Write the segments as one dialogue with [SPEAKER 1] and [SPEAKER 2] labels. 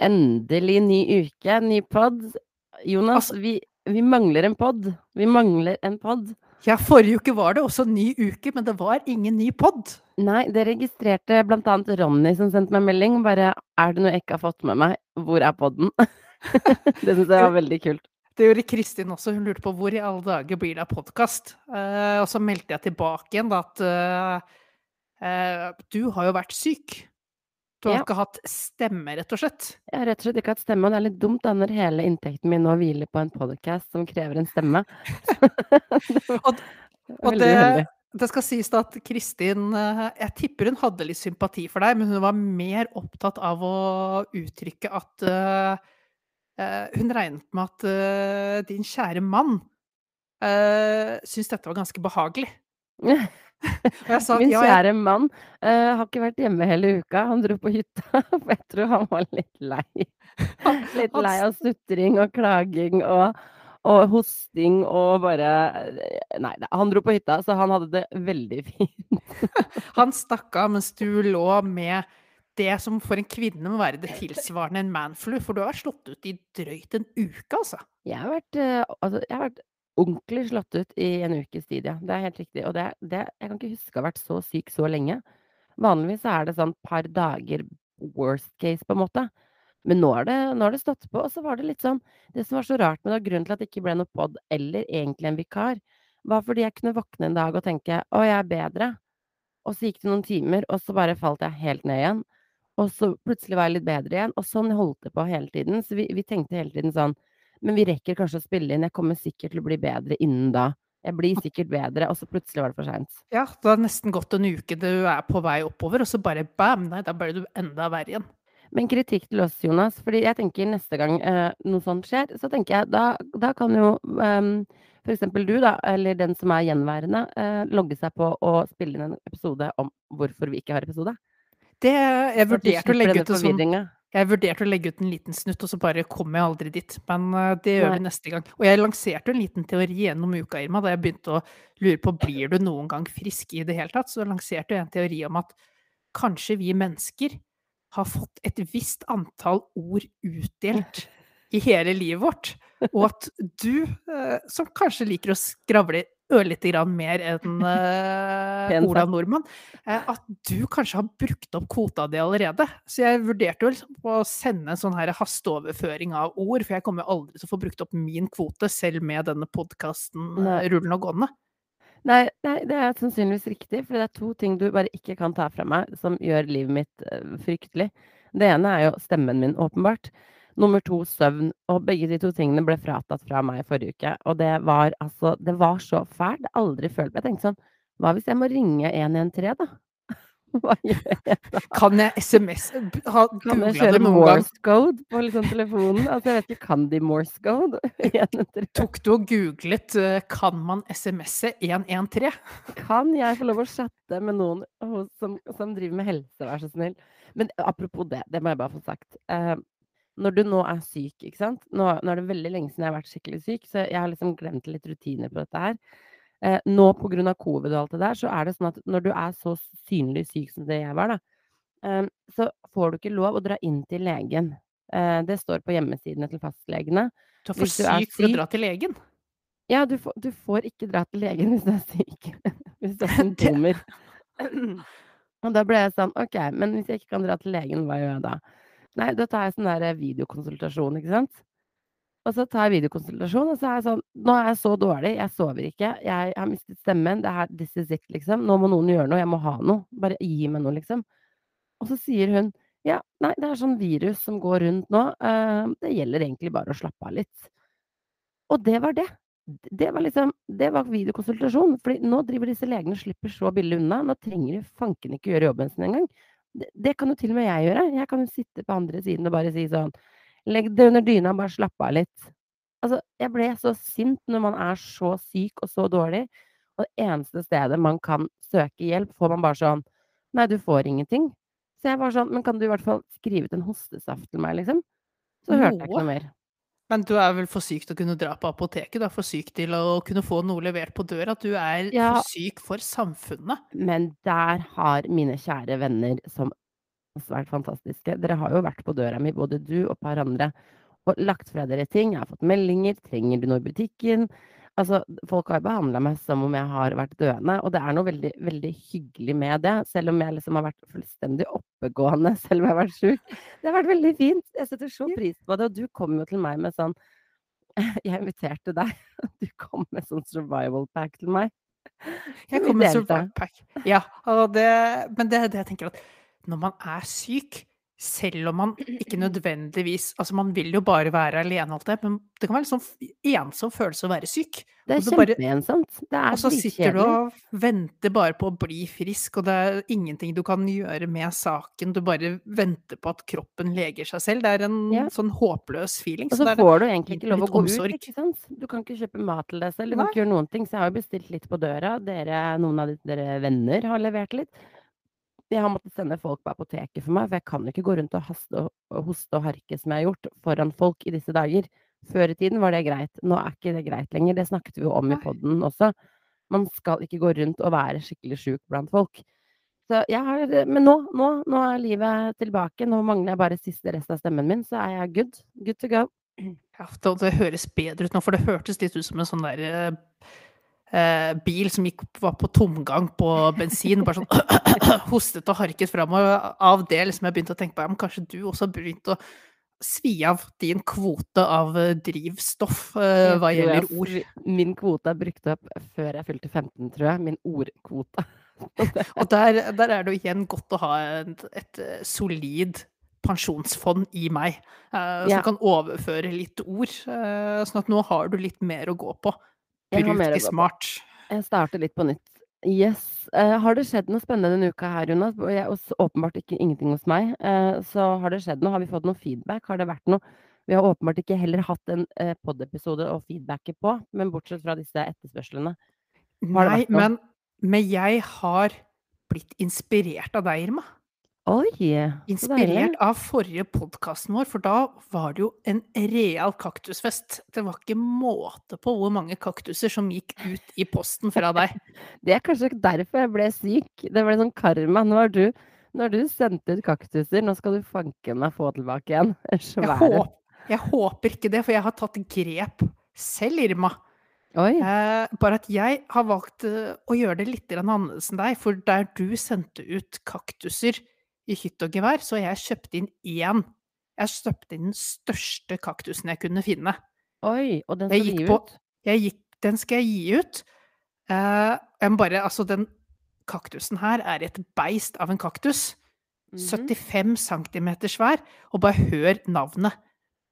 [SPEAKER 1] Endelig ny uke, ny pod. Jonas,
[SPEAKER 2] Altså-
[SPEAKER 1] vi, vi mangler en pod. Vi mangler en pod.
[SPEAKER 2] Ja, forrige uke var det også ny uke, men det var ingen ny pod.
[SPEAKER 1] Nei, det registrerte annet Ronny som sendte meg melding. Bare 'er det noe jeg ikke har fått med meg? Hvor er podden?' det syns jeg var veldig kult.
[SPEAKER 2] Det gjorde Kristin også. Hun lurte på hvor i alle dager blir det av podkast. og så meldte jeg tilbake igjen da at uh, uh, du har jo vært syk. Du har
[SPEAKER 1] Ja.
[SPEAKER 2] ikke hatt stemme, rett og slett.
[SPEAKER 1] Jeg har rett og slett ikke hatt stemme, og det er litt dumt da når hele inntekten min nå hviler på en podcast som krever en stemme.
[SPEAKER 2] Og- Og det, det skal sies da at Kristin eh, Jeg tipper hun hadde litt sympati for deg, men hun var mer opptatt av å uttrykke at eh, Hun regnet med at uh, din kjære mann uh, syntes dette var ganske behagelig. Sa Min
[SPEAKER 1] Min
[SPEAKER 2] ja,
[SPEAKER 1] kjære mann uh, har ikke vært hjemme hele uka. Han dro på hytta, for jeg tror han var litt lei. Litt lei av sutring og klaging og, og hosting og bare Nei, nei, han dro på hytta, så han hadde det veldig fint.
[SPEAKER 2] han stakk av mens du lå med det som for en kvinne må være det tilsvarende en manflu, for du har vært slått ut i drøyt en uke, altså.
[SPEAKER 1] Jeg har vært, eh, altså, jeg har vært ordentlig slått ut i en ukes tid, ja. Det er helt riktig. Og det, det Jeg kan ikke huske å ha vært så syk så lenge. Vanligvis er det sånn par dager worst case, på en måte. Men nå har det, det stått på. Og så var det litt sånn Det som var så rart med det, og grunnen til at det ikke ble noe pod, eller egentlig en vikar, var fordi jeg kunne våkne en dag og tenke å, jeg er bedre. Og så gikk det noen timer, og så bare falt jeg helt ned igjen. Og så plutselig var jeg litt bedre igjen. Og sånn holdt det på hele tiden. Så vi, vi tenkte hele tiden sånn Men vi rekker kanskje å spille inn. Jeg kommer sikkert til å bli bedre innen da. Jeg blir sikkert bedre. Og så plutselig var det for seint.
[SPEAKER 2] Ja, det har nesten gått en uke du er på vei oppover, og så bare bam, nei, da ble du enda verre igjen.
[SPEAKER 1] Men kritikk til oss, Jonas. fordi jeg tenker neste gang eh, noe sånt skjer, så tenker jeg da, da kan jo um, f.eks. du, da, eller den som er gjenværende, eh, logge seg på og spille inn en episode om hvorfor vi ikke har episode.
[SPEAKER 2] Det, jeg vurderte å legge ut sånn
[SPEAKER 1] forvirringa.
[SPEAKER 2] Jeg vurderte å legge ut en liten snutt, og så bare kom jeg aldri dit. Men eh, det gjør
[SPEAKER 1] Nei.
[SPEAKER 2] vi neste gang. Og jeg lanserte en liten teori gjennom uka, Irma, da jeg begynte å lure på blir du noen gang frisk i det hele tatt. Så lanserte jeg en teori om at kanskje vi mennesker har fått et visst antall ord utdelt i hele livet vårt. Og at du, eh, som kanskje liker å skravle ørlite grann mer enn
[SPEAKER 1] uh,
[SPEAKER 2] Ola Nordmann, uh, at du kanskje har brukt opp kvota di allerede. Så jeg vurderte vel å sende en sånn her hasteoverføring av ord, for jeg kommer aldri til å få brukt opp min kvote, selv med denne podkasten
[SPEAKER 1] Nei.
[SPEAKER 2] rullende og gående.
[SPEAKER 1] Nei, nei, det er sannsynligvis riktig, for det er to ting du bare ikke kan ta fra meg, som gjør livet mitt eh, fryktelig. Det ene er jo stemmen min, åpenbart. Nummer to søvn. Og begge de to tingene ble fratatt fra meg forrige uke. Og det var altså Det var så fælt. Aldri følt Jeg tenkte sånn Hva hvis jeg må ringe 113, da? Hva gjør jeg da?
[SPEAKER 2] Kan jeg SMS ha
[SPEAKER 1] Kan jeg kjøre? Morse code på liksom telefonen? Altså, jeg vet ikke, kan de Morse code? 113?
[SPEAKER 2] Tok du og googlet eh, 'kan man SMS-e 113'?
[SPEAKER 1] Kan jeg få lov å chatte med noen som, som driver med helse, vær så snill? Men apropos det, det må jeg bare få sagt. Når du nå er syk, ikke sant. Nå, nå er det veldig lenge siden jeg har vært skikkelig syk, så jeg har liksom glemt litt rutiner på dette her. Eh, nå av covid og alt det der, så er det sånn at når du er så synlig syk som det jeg var, da, eh, så får du ikke lov å dra inn til legen. Eh, det står på hjemmesidene til fastlegene.
[SPEAKER 2] Du er for
[SPEAKER 1] du er
[SPEAKER 2] syk for å dra til legen.
[SPEAKER 1] Ja, du får, du får ikke dra til legen hvis du er syk. hvis du har symptomer. Og da ble jeg sånn, ok, men hvis jeg ikke kan dra til legen, hva gjør jeg da? Nei, da tar jeg sånn der videokonsultasjon, ikke sant? Og så tar jeg videokonsultasjon, og så er jeg sånn, nå er jeg så dårlig, jeg sover ikke, jeg har mistet stemmen, det her, this is it, liksom. Nå må noen gjøre noe, jeg må ha noe. Bare gi meg noe, liksom. Og så sier hun, ja, nei, det er sånn virus som går rundt nå, eh, det gjelder egentlig bare å slappe av litt. Og det var det. Det var liksom, det var videokonsultasjon. fordi nå driver disse legene og slipper så billig unna. Nå trenger de fanken ikke gjøre jobben sin engang. Det, det kan jo til og med jeg gjøre. Jeg kan jo sitte på andre siden og bare si sånn Legg det under dyna, bare slapp av litt. Altså, jeg ble så sint når man er så syk og så dårlig, og det eneste stedet man kan søke hjelp, får man bare sånn Nei, du får ingenting. Så jeg var sånn Men kan du i hvert fall skrive ut en hostesaft til meg, liksom? Så hørte jeg ikke
[SPEAKER 2] Noe?
[SPEAKER 1] noe mer.
[SPEAKER 2] Men du er vel for syk til å kunne dra på apoteket? Du er for syk til å kunne få noe levert på døra? Du er
[SPEAKER 1] Ja.
[SPEAKER 2] for syk for samfunnet?
[SPEAKER 1] Men der har mine kjære venner som svært fantastiske. Dere har jo vært på døra mi, både du og et par andre, og lagt fra dere ting. Jeg har fått meldinger. 'Trenger du noe i butikken?' Altså, folk har behandla meg som om jeg har vært døende, og det er noe veldig, veldig hyggelig med det. Selv om jeg liksom har vært fullstendig oppegående selv om jeg har vært sjuk. Det har vært veldig fint. Jeg setter så pris på det. Og du kom jo til meg med sånn Jeg inviterte deg, og du kom med sånn survival pack til meg.
[SPEAKER 2] Jeg kom med survival pack. Ja, det, men det er det jeg tenker at når man er syk, selv om man ikke nødvendigvis Altså, man vil jo bare være alene, alt det, men det kan være en sånn ensom følelse å være syk.
[SPEAKER 1] Det er kjempeensomt. Det er
[SPEAKER 2] Og så sitter du og venter bare på å bli frisk, og det er ingenting du kan gjøre med saken. Du bare venter på at kroppen leger seg selv. Det er en
[SPEAKER 1] Ja.
[SPEAKER 2] sånn håpløs feeling.
[SPEAKER 1] Og
[SPEAKER 2] Så
[SPEAKER 1] så får du egentlig ikke lov å gå
[SPEAKER 2] omsorg.
[SPEAKER 1] ut, ikke sant. Du kan ikke kjøpe mat til deg selv, du kan ikke gjøre noen ting. Så jeg har jo bestilt litt på døra. Dere, noen av de- dere venner har levert litt. Jeg har måttet sende folk på apoteket for meg, for jeg kan jo ikke gå rundt og, haste og, hoste og harke som jeg har gjort, foran folk i disse dager. Før i tiden var det greit. Nå er ikke det greit lenger. Det snakket vi jo om i poden også. Man skal ikke gå rundt og være skikkelig sjuk blant folk. Så jeg har, men nå, nå, nå er livet tilbake. Nå mangler jeg bare siste rest av stemmen min, så er jeg good. Good to go.
[SPEAKER 2] Ja, det, det høres bedre ut nå, for det hørtes litt ut som en sånn der eh, bil som gikk, var på tomgang på bensin, bare sånn hostet og harket fram. Og av det liksom jeg begynte å tenke på, ja, men kanskje du også har begynt å svi av din kvote av eh, drivstoff eh, hva gjelder ord.
[SPEAKER 1] Min kvote er brukt opp før jeg fylte 15, tror jeg. Min ordkvote.
[SPEAKER 2] Og der, der er det jo igjen godt å ha et, et eh, solid pensjonsfond i meg, eh, som
[SPEAKER 1] Ja.
[SPEAKER 2] kan overføre litt ord. eh, sånn at nå har du litt mer å gå på. Bruk smart.
[SPEAKER 1] Jeg starter litt på nytt. Yes. Uh, har det skjedd noe spennende denne uka her, Jonas? Jeg, åpenbart ikke ingenting hos meg. Uh, så har det skjedd noe? Har vi fått noe feedback? Har det vært noe? Vi har åpenbart ikke heller hatt en uh, pod-episode å feedbacke på, men bortsett fra disse etterspørslene. Har det
[SPEAKER 2] Nei, men, men jeg har blitt inspirert av deg, Irma.
[SPEAKER 1] Oi!
[SPEAKER 2] Inspirert av forrige podkasten vår, for da var det jo en real kaktusfest. Det var ikke måte på hvor mange kaktuser som gikk ut i posten fra deg.
[SPEAKER 1] Det er kanskje derfor jeg ble syk. Det ble sånn karma. Nå har du, nå du sendt ut kaktuser, nå skal du fanke meg få tilbake igjen.
[SPEAKER 2] Jeg,
[SPEAKER 1] Svære.
[SPEAKER 2] håp, jeg håper ikke det, for jeg har tatt grep selv, Irma. Eh, bare at jeg har valgt eh, å gjøre det litt annerledes enn deg. For der du sendte ut kaktuser i hytt og gevær, så jeg kjøpte inn én. Jeg kjøpte inn den største kaktusen jeg kunne finne.
[SPEAKER 1] Oi. Og den skal
[SPEAKER 2] gikk
[SPEAKER 1] gi
[SPEAKER 2] på
[SPEAKER 1] ut?
[SPEAKER 2] jeg gikk, Den skal jeg gi ut. Uh, jeg må bare Altså, den kaktusen her er et beist av en kaktus.
[SPEAKER 1] Mhm.
[SPEAKER 2] 75 cm svær. Og bare hør navnet.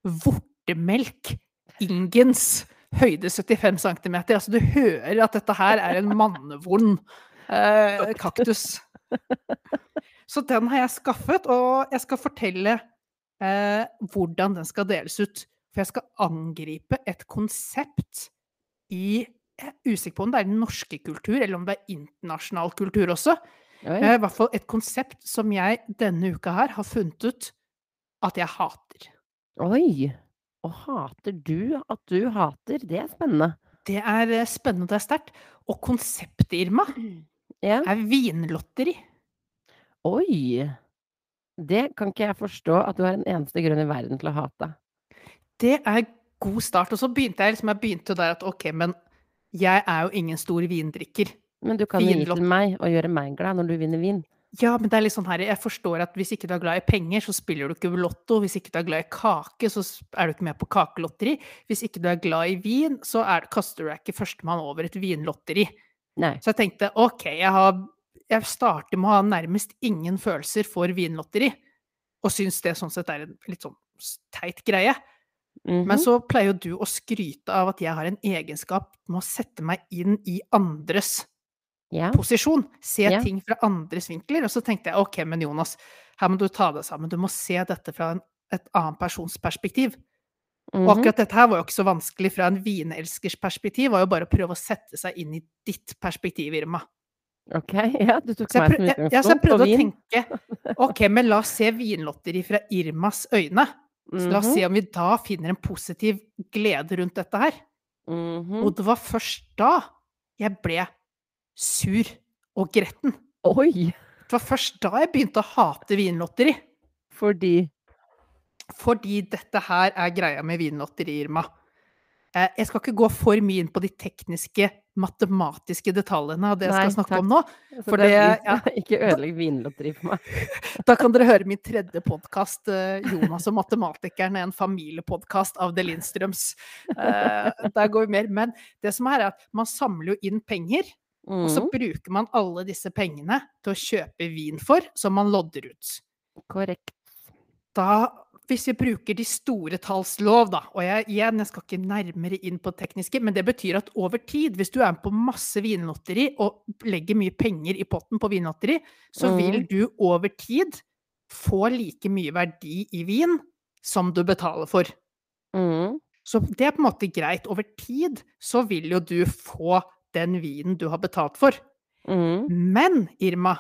[SPEAKER 2] Vortemelk Ingens. Høyde 75 cm. Altså, du hører at dette her er en mannevond uh, kaktus. Så den har jeg skaffet, og jeg skal fortelle eh, hvordan den skal deles ut. For jeg skal angripe et konsept i Jeg er usikker på om det er den norske kultur, eller om det er internasjonal kultur også. Eh, I hvert fall et konsept som jeg denne uka her har funnet ut at jeg hater.
[SPEAKER 1] Oi! Og hater du at du hater? Det er spennende.
[SPEAKER 2] Det er spennende, og det er sterkt. Og konseptet, Irma,
[SPEAKER 1] Ja.
[SPEAKER 2] er vinlotteri.
[SPEAKER 1] Oi! Det kan ikke jeg forstå at du har en eneste grunn i verden til å hate.
[SPEAKER 2] Det er god start. Og så begynte jeg liksom, jeg begynte der at ok, men jeg er jo ingen stor vindrikker.
[SPEAKER 1] Men du kan jo gi til meg og gjøre meg glad når du vinner vin.
[SPEAKER 2] Ja, men det er litt sånn her, jeg forstår at hvis ikke du er glad i penger, så spiller du ikke lotto. Hvis ikke du er glad i kake, så er du ikke med på kakelotteri. Hvis ikke du er glad i vin, så er, kaster du deg ikke førstemann over et vinlotteri.
[SPEAKER 1] Nei.
[SPEAKER 2] Så jeg tenkte ok, jeg, har, jeg starter med å ha nærmest ingen følelser for vinlotteri, og syns det sånn sett er en litt sånn teit greie.
[SPEAKER 1] Mhm.
[SPEAKER 2] Men så pleier jo du å skryte av at jeg har en egenskap med å sette meg inn i andres
[SPEAKER 1] yeah.
[SPEAKER 2] posisjon. Se
[SPEAKER 1] yeah.
[SPEAKER 2] ting fra andres vinkler. Og så tenkte jeg ok, men Jonas, her må du ta deg sammen. Du må se dette fra en, et annen persons perspektiv. Og
[SPEAKER 1] Mhm.
[SPEAKER 2] akkurat dette her var jo ikke så vanskelig fra en vinelskers perspektiv, var jo bare å prøve å sette seg inn i ditt perspektiv, Irma.
[SPEAKER 1] Ok, ja, du tok meg som
[SPEAKER 2] utgangspunkt. ja, så jeg prøvde å
[SPEAKER 1] vin.
[SPEAKER 2] tenke ok, men la oss se vinlotteri fra Irmas øyne. Så la oss
[SPEAKER 1] Mhm.
[SPEAKER 2] se om vi da finner en positiv glede rundt dette her.
[SPEAKER 1] Mhm.
[SPEAKER 2] Og det var først da jeg ble sur og gretten.
[SPEAKER 1] Oi!
[SPEAKER 2] Det var først da jeg begynte å hate vinlotteri.
[SPEAKER 1] Fordi
[SPEAKER 2] Fordi dette her er greia med Vinlotteri, Irma. Eh, jeg skal ikke gå for mye inn på de tekniske, matematiske detaljene av det jeg
[SPEAKER 1] Nei,
[SPEAKER 2] skal snakke
[SPEAKER 1] takk.
[SPEAKER 2] om nå.
[SPEAKER 1] så
[SPEAKER 2] For
[SPEAKER 1] det, ja. Ikke ødelegg vinlotteri for meg.
[SPEAKER 2] Da kan dere høre min tredje podkast, Jonas og matematikeren, en familiepodkast av De Lindstrøms. Eh, der går vi mer. Men det som er, er at man samler jo inn penger, og så
[SPEAKER 1] Mm,
[SPEAKER 2] bruker man alle disse pengene til å kjøpe vin for, som man lodder ut.
[SPEAKER 1] korrekt.
[SPEAKER 2] Da, hvis vi bruker de store talls lov, da, og jeg, igjen, jeg skal ikke nærmere inn på det tekniske, men det betyr at over tid, hvis du er med på masse vinlotteri og legger mye penger i potten på vinlotteri, så vil
[SPEAKER 1] Mm.
[SPEAKER 2] du over tid få like mye verdi i vin som du betaler for.
[SPEAKER 1] Mm,
[SPEAKER 2] Så det er på en måte greit. Over tid så vil jo du få den vinen du har betalt for.
[SPEAKER 1] mm,
[SPEAKER 2] Men Irma,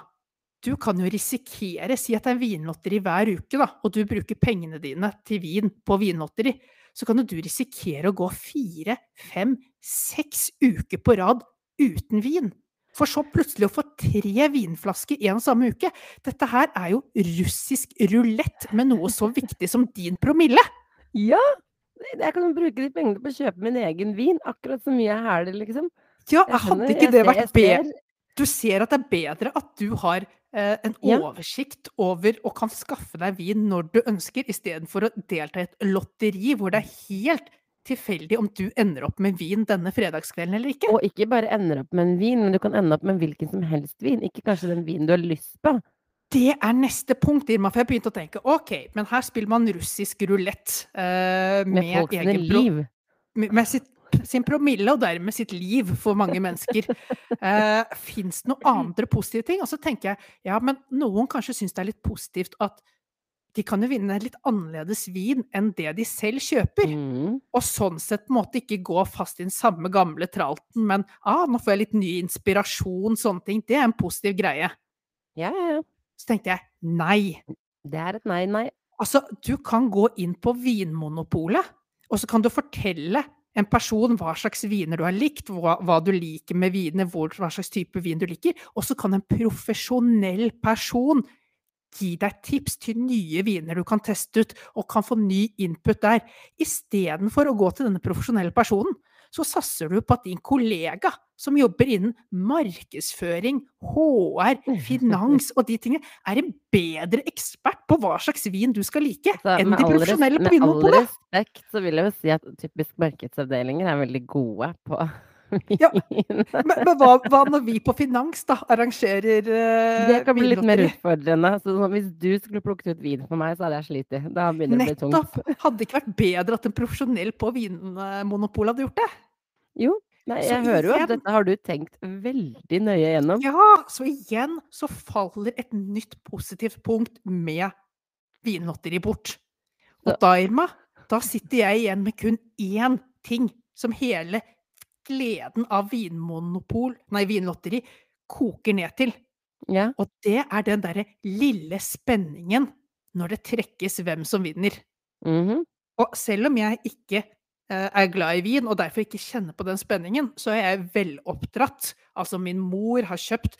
[SPEAKER 2] du kan jo risikere, si at det er vinlotteri hver uke, da, og du bruker pengene dine til vin på vinlotteri, så kan jo du risikere å gå fire, fem, seks uker på rad uten vin. For så plutselig å få tre vinflasker en og samme uke. Dette her er jo russisk rulett med noe så viktig som din promille.
[SPEAKER 1] Ja! Jeg kan bruke de pengene på å kjøpe min egen vin, akkurat så mye jeg hæler, liksom.
[SPEAKER 2] Ja,
[SPEAKER 1] Jeg
[SPEAKER 2] hadde ikke det vært bedre? Du ser at det er bedre at du har en oversikt over og kan skaffe deg vin når du ønsker, istedenfor å delta i et lotteri hvor det er helt tilfeldig om du ender opp med vin denne fredagskvelden eller ikke.
[SPEAKER 1] Og ikke bare ender opp med en vin, men du kan ende opp med hvilken som helst vin. Ikke kanskje den vinen du har lyst på.
[SPEAKER 2] Det er neste punkt, Irma, for jeg begynte å tenke ok, men her spiller man russisk rulett Uh,
[SPEAKER 1] Med,
[SPEAKER 2] med,
[SPEAKER 1] folks
[SPEAKER 2] egen
[SPEAKER 1] liv.
[SPEAKER 2] med med sitt, sin promille, og dermed sitt liv for mange mennesker. Uh, Fins det noen andre positive ting? Og så tenker jeg ja, men noen kanskje syns det er litt positivt at de kan jo vinne litt annerledes vin enn det de selv kjøper.
[SPEAKER 1] Mm.
[SPEAKER 2] Og sånn sett på en måte ikke gå fast i den samme gamle tralten, men ah, nå får jeg litt ny inspirasjon, sånne ting. Det er en positiv greie.
[SPEAKER 1] Ja, ja, ja.
[SPEAKER 2] Så tenkte jeg nei.
[SPEAKER 1] Det er et nei, nei.
[SPEAKER 2] Altså, du kan gå inn på Vinmonopolet, og så kan du fortelle en person hva slags viner du har likt, hva, hva du liker med vinene, hva slags type vin du liker, og så kan en profesjonell person gi deg tips til nye viner du kan teste ut, og kan få ny input der. Istedenfor å gå til denne profesjonelle personen, så satser du på at din kollega som jobber innen markedsføring, HR, finans og de tingene, er en bedre ekspert på hva slags vin du skal like,
[SPEAKER 1] altså,
[SPEAKER 2] enn de profesjonelle på
[SPEAKER 1] Med all respekt så vil jeg jo si at typisk markedsavdelinger er veldig gode på
[SPEAKER 2] Ja. Men, men hva, hva når vi på finans da arrangerer uh,
[SPEAKER 1] Det kan bli litt mer utfordrende. Så hvis du skulle plukket ut vin for meg, så hadde jeg slitt. Da begynner det å bli tungt.
[SPEAKER 2] Nettopp! Hadde det ikke vært bedre at en profesjonell på Vinmonopolet hadde gjort det?
[SPEAKER 1] Jo. Nei,
[SPEAKER 2] Så
[SPEAKER 1] jeg hører jo at dette har du tenkt veldig nøye gjennom.
[SPEAKER 2] Ja, så igjen så faller et nytt positivt punkt med vinlotteri bort. Og
[SPEAKER 1] Så-
[SPEAKER 2] da, Irma, da sitter jeg igjen med kun én ting som hele gleden av vinmonopol, nei, vinlotteri koker ned til.
[SPEAKER 1] Ja.
[SPEAKER 2] Og det er den derre lille spenningen når det trekkes hvem som vinner.
[SPEAKER 1] mhm.
[SPEAKER 2] Og selv om jeg ikke eh, er glad i vin, og derfor ikke kjenner på den spenningen, så er jeg veloppdratt. Altså, min mor har kjøpt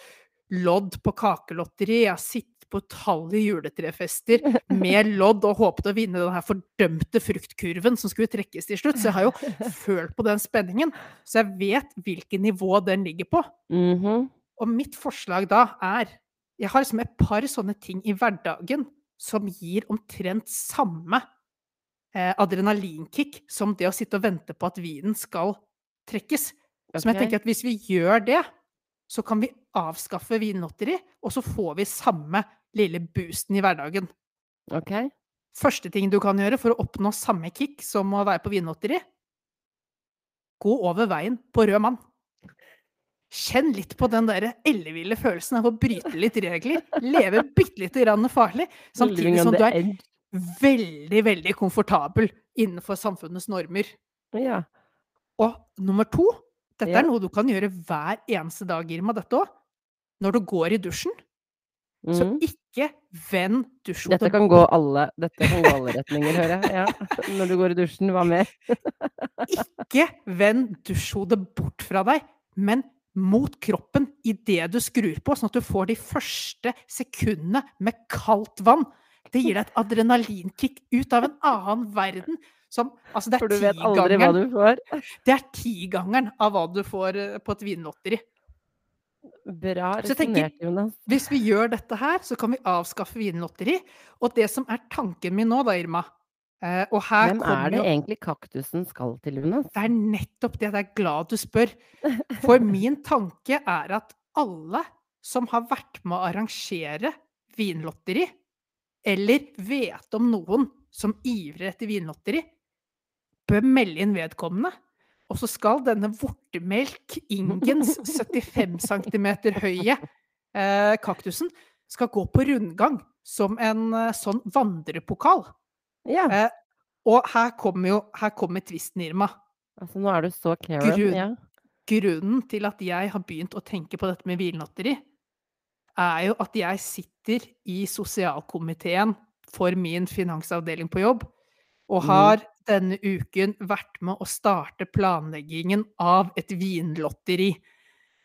[SPEAKER 2] lodd på kakelotteri, jeg har sittet på utallige juletrefester med lodd og håpet å vinne den her fordømte fruktkurven som skulle trekkes til slutt. Så jeg har jo følt på den spenningen, så jeg vet hvilket nivå den ligger på.
[SPEAKER 1] Mhm.
[SPEAKER 2] Og mitt forslag da er Jeg har liksom et par sånne ting i hverdagen som gir omtrent samme eh, adrenalinkick som det å sitte og vente på at vinen skal trekkes. Som jeg tenker at hvis vi gjør det, så kan vi avskaffe vinlotteri, og så får vi samme lille boosten i hverdagen.
[SPEAKER 1] Ok.
[SPEAKER 2] Første ting du kan gjøre for å oppnå samme kick som å være på vinlotteri gå over veien på rød mann. Kjenn litt på den der elleville følelsen av å bryte litt regler. Leve bitte lite grann farlig, samtidig som du er veldig, veldig komfortabel innenfor samfunnets normer.
[SPEAKER 1] Ja.
[SPEAKER 2] Og nummer to Dette er noe du kan gjøre hver eneste dag, Irma, dette òg. Når du går i dusjen, så
[SPEAKER 1] Mhm.
[SPEAKER 2] ikke vend dusjhodet
[SPEAKER 1] Dette kan gå alle, dette kan gå alle retninger, hører jeg. Ja. Når du går i dusjen, hva mer?
[SPEAKER 2] Ikke vend dusjhodet bort fra deg, men mot kroppen idet du skrur på, sånn at du får de første sekundene med kaldt vann. Det gir deg et adrenalinkick ut av en annen verden. Som, altså det
[SPEAKER 1] For
[SPEAKER 2] er
[SPEAKER 1] du vet aldri hva du får.
[SPEAKER 2] det er tigangeren av hva du får eh, på et vinlotteri.
[SPEAKER 1] Bra resonnert, Jonas.
[SPEAKER 2] Hvis vi gjør dette her, så kan vi avskaffe vinlotteri. Og det som er tanken min nå, da, Irma eh, Og her
[SPEAKER 1] Hvem er det
[SPEAKER 2] jo
[SPEAKER 1] egentlig kaktusen skal til, Jonas?
[SPEAKER 2] Det er nettopp det. Jeg er glad du spør. For min tanke er at alle som har vært med å arrangere vinlotteri, eller vet om noen som ivrer etter vinlotteri, bør melde inn vedkommende. Og så skal denne vortemelk Ingens 75 cm høye eh, kaktusen skal gå på rundgang som en eh, sånn vandrepokal.
[SPEAKER 1] Ja,
[SPEAKER 2] Eh, og her kommer jo her kommer tvisten, Irma.
[SPEAKER 1] altså nå er du så Karen.
[SPEAKER 2] Grun,
[SPEAKER 1] Ja.
[SPEAKER 2] Grunnen til at jeg har begynt å tenke på dette med hvilenotteri, er jo at jeg sitter i sosialkomiteen for min finansavdeling på jobb, og
[SPEAKER 1] Mm.
[SPEAKER 2] har denne uken vært med å starte planleggingen av et vinlotteri.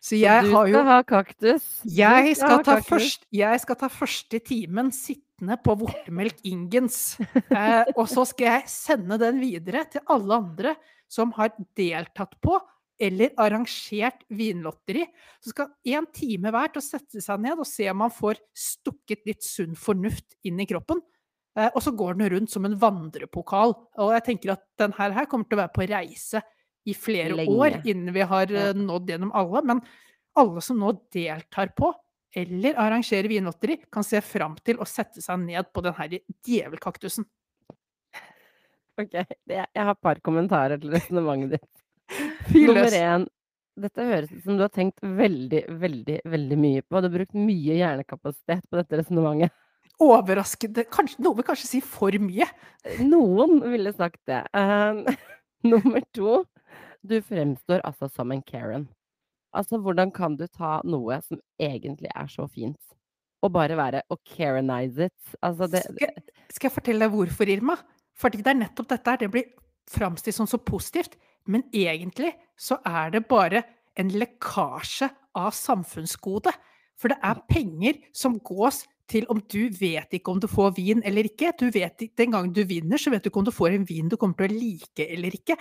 [SPEAKER 2] Så jeg
[SPEAKER 1] du
[SPEAKER 2] har jo
[SPEAKER 1] skal ha kaktus.
[SPEAKER 2] Jeg skal, ta først, jeg skal ta første timen sittende på vortemelk Ingens. Eh, og så skal jeg sende den videre til alle andre som har deltatt på eller arrangert vinlotteri. Så skal en time hver til å sette seg ned og se om man får stukket litt sunn fornuft inn i kroppen. Eh, og så går den rundt som en vandrepokal. Og jeg tenker at den her, kommer til å være på reise i flere
[SPEAKER 1] Lenge.
[SPEAKER 2] år innen vi har eh, nådd gjennom alle. Men alle som nå deltar på eller arrangerer vinlotteri, kan se fram til å sette seg ned på den her djevelkaktusen.
[SPEAKER 1] Ok, jeg har et par kommentarer til resonnementet ditt. Nummer én. Dette høres ut som du har tenkt veldig, veldig, veldig mye på. Du har brukt mye hjernekapasitet på dette resonnementet.
[SPEAKER 2] Overraskende kanskje, Noen vil kanskje si for mye.
[SPEAKER 1] Noen ville sagt det. Eh, nummer to. Du fremstår altså som en Karen. Altså, hvordan kan du ta noe som egentlig er så fint, og bare være å Karenize it? Altså, det
[SPEAKER 2] Skal, skal jeg fortelle deg hvorfor, Irma? Fordi det er nettopp dette her. Det blir framstilt som så positivt. Men egentlig så er det bare en lekkasje av samfunnsgode. For det er penger som gås til om du vet ikke om du får vin eller ikke. Du vet, Den gangen du vinner, så vet du ikke om du får en vin du kommer til å like eller ikke.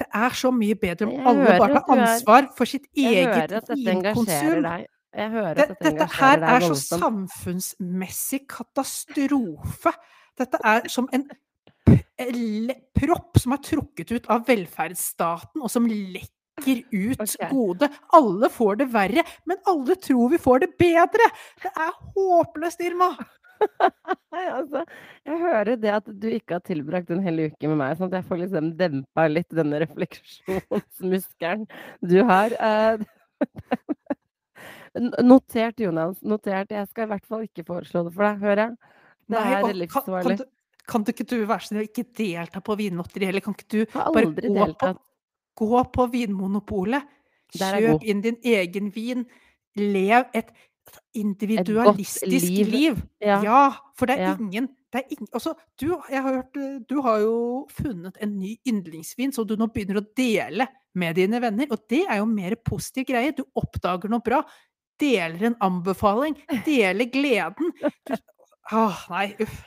[SPEAKER 2] Det er så mye bedre om
[SPEAKER 1] Jeg
[SPEAKER 2] alle bare tar
[SPEAKER 1] er-
[SPEAKER 2] ansvar for sitt eget
[SPEAKER 1] dette
[SPEAKER 2] vinkonsum.
[SPEAKER 1] Jeg hører at dette
[SPEAKER 2] dette her er så samfunnsmessig katastrofe. Dette er som en propp som er trukket ut av velferdsstaten, og som lekker ut
[SPEAKER 1] okay.
[SPEAKER 2] gode. Alle får det verre, men alle tror vi får det bedre! Det er håpløst, Irma!
[SPEAKER 1] Altså, jeg hører det at du ikke har tilbrakt en hel uke med meg, sånn at jeg får liksom dempa litt denne refleksjonsmuskelen du har. Eh, Notert, Jonas. Notert. Jeg skal i hvert fall ikke foreslå det for deg, hører jeg. Det
[SPEAKER 2] Nei,
[SPEAKER 1] er
[SPEAKER 2] livsfarlig. kan, kan, kan du ikke du være så snill ikke delta på vinlotteri, eller kan ikke du bare gå på. Gå på Vinmonopolet, kjøp inn din egen vin, lev et individualistisk
[SPEAKER 1] liv.
[SPEAKER 2] liv.
[SPEAKER 1] Ja.
[SPEAKER 2] Ja, for det er
[SPEAKER 1] Ja.
[SPEAKER 2] ingen det er ingen, altså, du, jeg har hørt, du har jo funnet en ny yndlingsvin som du nå begynner å dele med dine venner, og det er jo mer positiv greie. Du oppdager noe bra, deler en anbefaling, deler gleden. Du, åh, nei, uff.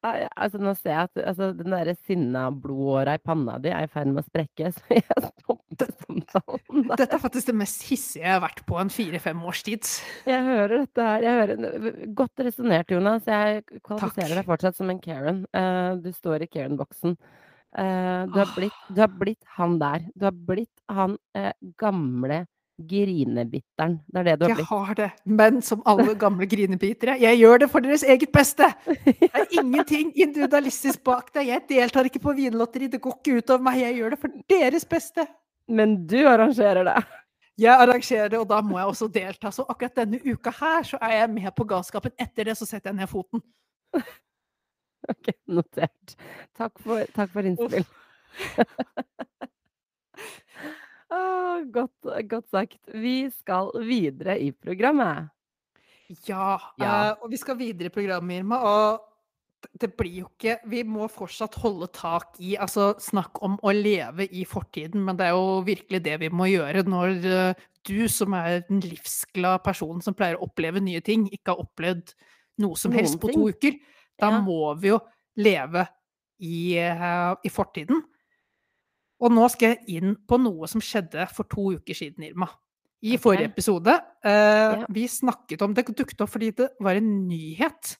[SPEAKER 1] Altså, nå ser jeg at altså, den derre sinna blodåra i panna di er i ferd med å sprekke, så jeg stopper samtalen der.
[SPEAKER 2] Dette er faktisk det mest hissige jeg har vært på en fire-fem års tid.
[SPEAKER 1] Jeg hører dette her. Jeg hører, godt resonnert, Jonas. Jeg kvalifiserer
[SPEAKER 2] Takk.
[SPEAKER 1] deg fortsatt som en Karen. Uh, du står i Karen-boksen. Uh, du, du har blitt han der. Du har blitt han uh, gamle grinebitteren. Det er det du har blitt.
[SPEAKER 2] Jeg har det, men som alle gamle grinebitere, jeg gjør det for deres eget beste! Det er ingenting individualistisk bak det. Jeg deltar ikke på vinlotteri, det går ikke utover meg, jeg gjør det for deres beste.
[SPEAKER 1] Men du arrangerer det.
[SPEAKER 2] Jeg arrangerer det, og da må jeg også delta. Så akkurat denne uka her, så er jeg med på galskapen. Etter det så setter jeg ned foten.
[SPEAKER 1] Ok, notert. Takk for, takk for innspill. Åh, godt, godt sagt. Vi skal videre i programmet.
[SPEAKER 2] Ja,
[SPEAKER 1] Ja.
[SPEAKER 2] Uh, og vi skal videre i programmet, Irma. Og det blir jo ikke Vi må fortsatt holde tak i Altså, snakk om å leve i fortiden, men det er jo virkelig det vi må gjøre når uh, du, som er den livsglade personen som pleier å oppleve nye ting, ikke har opplevd noe som helst på to uker. Da
[SPEAKER 1] Ja.
[SPEAKER 2] må vi jo leve i, uh, i fortiden. Og nå skal jeg inn på noe som skjedde for to uker siden, Irma. I
[SPEAKER 1] okay.
[SPEAKER 2] forrige episode. Eh,
[SPEAKER 1] Ja.
[SPEAKER 2] Vi snakket om Det dukket opp fordi det var en nyhet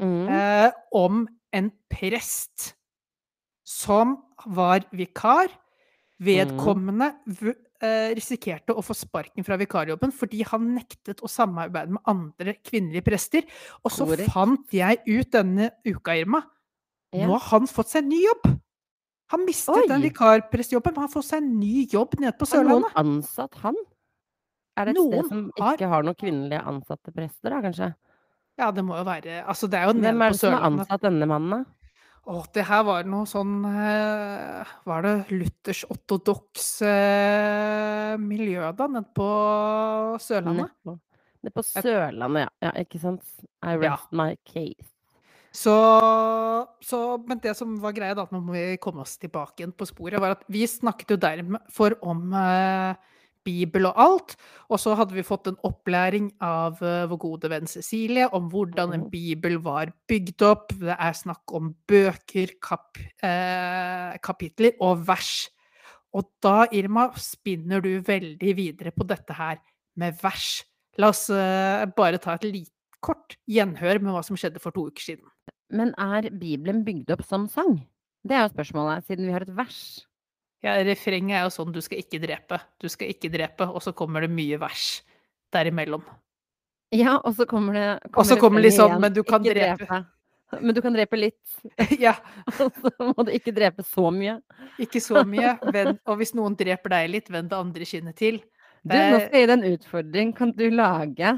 [SPEAKER 1] mm.
[SPEAKER 2] eh, om en prest som var vikar. Vedkommende eh, risikerte å få sparken fra vikarjobben fordi han nektet å samarbeide med andre kvinnelige prester. Og så
[SPEAKER 1] Korrekt.
[SPEAKER 2] fant jeg ut denne uka, Irma,
[SPEAKER 1] Ja.
[SPEAKER 2] nå har han fått seg ny jobb! Han mistet
[SPEAKER 1] Oi.
[SPEAKER 2] den vikarprestjobben, men han har fått seg en ny jobb nede på
[SPEAKER 1] Har noen ansatt han? Er det et
[SPEAKER 2] Noen
[SPEAKER 1] sted som ikke har noen kvinnelige ansatte prester, da, kanskje?
[SPEAKER 2] Ja, det må jo være Altså, det er jo nede
[SPEAKER 1] Hvem er det som har ansatt denne mannen, da?
[SPEAKER 2] Å, det her var noe sånn eh, Var det Luthers ortodoks eh, miljø, da, nede på Sørlandet?
[SPEAKER 1] Nede på Sørlandet, ja. ja. Ikke sant? I
[SPEAKER 2] Ja.
[SPEAKER 1] my case.
[SPEAKER 2] Så, så Men det som var greia, da, at nå må vi komme oss tilbake igjen på sporet, var at vi snakket jo derfor om eh, Bibel og alt. Og så hadde vi fått en opplæring av eh, vår gode venn Cecilie om hvordan en
[SPEAKER 1] Mhm.
[SPEAKER 2] bibel var bygd opp. Det er snakk om bøker, kap, eh, kapitler og vers. Og da, Irma, spinner du veldig videre på dette her med vers. La oss eh, bare ta et litt kort gjenhør med hva som skjedde for to uker siden.
[SPEAKER 1] Men er Bibelen bygd opp som sang? Det er jo spørsmålet, siden vi har et vers.
[SPEAKER 2] Ja, refrenget er jo sånn 'du skal ikke drepe', 'du skal ikke drepe', og så kommer det mye vers derimellom.
[SPEAKER 1] Ja, og så kommer det
[SPEAKER 2] Og så kommer liksom,
[SPEAKER 1] igjen,
[SPEAKER 2] men du kan
[SPEAKER 1] drepe'.
[SPEAKER 2] drepe.
[SPEAKER 1] Men du kan drepe litt,
[SPEAKER 2] ja,
[SPEAKER 1] og så må du ikke drepe så mye.
[SPEAKER 2] ikke så mye. Vend, og hvis noen dreper deg litt, vend det andre kinnet til.
[SPEAKER 1] Du, nå skal jeg gi deg en utfordring. Kan du lage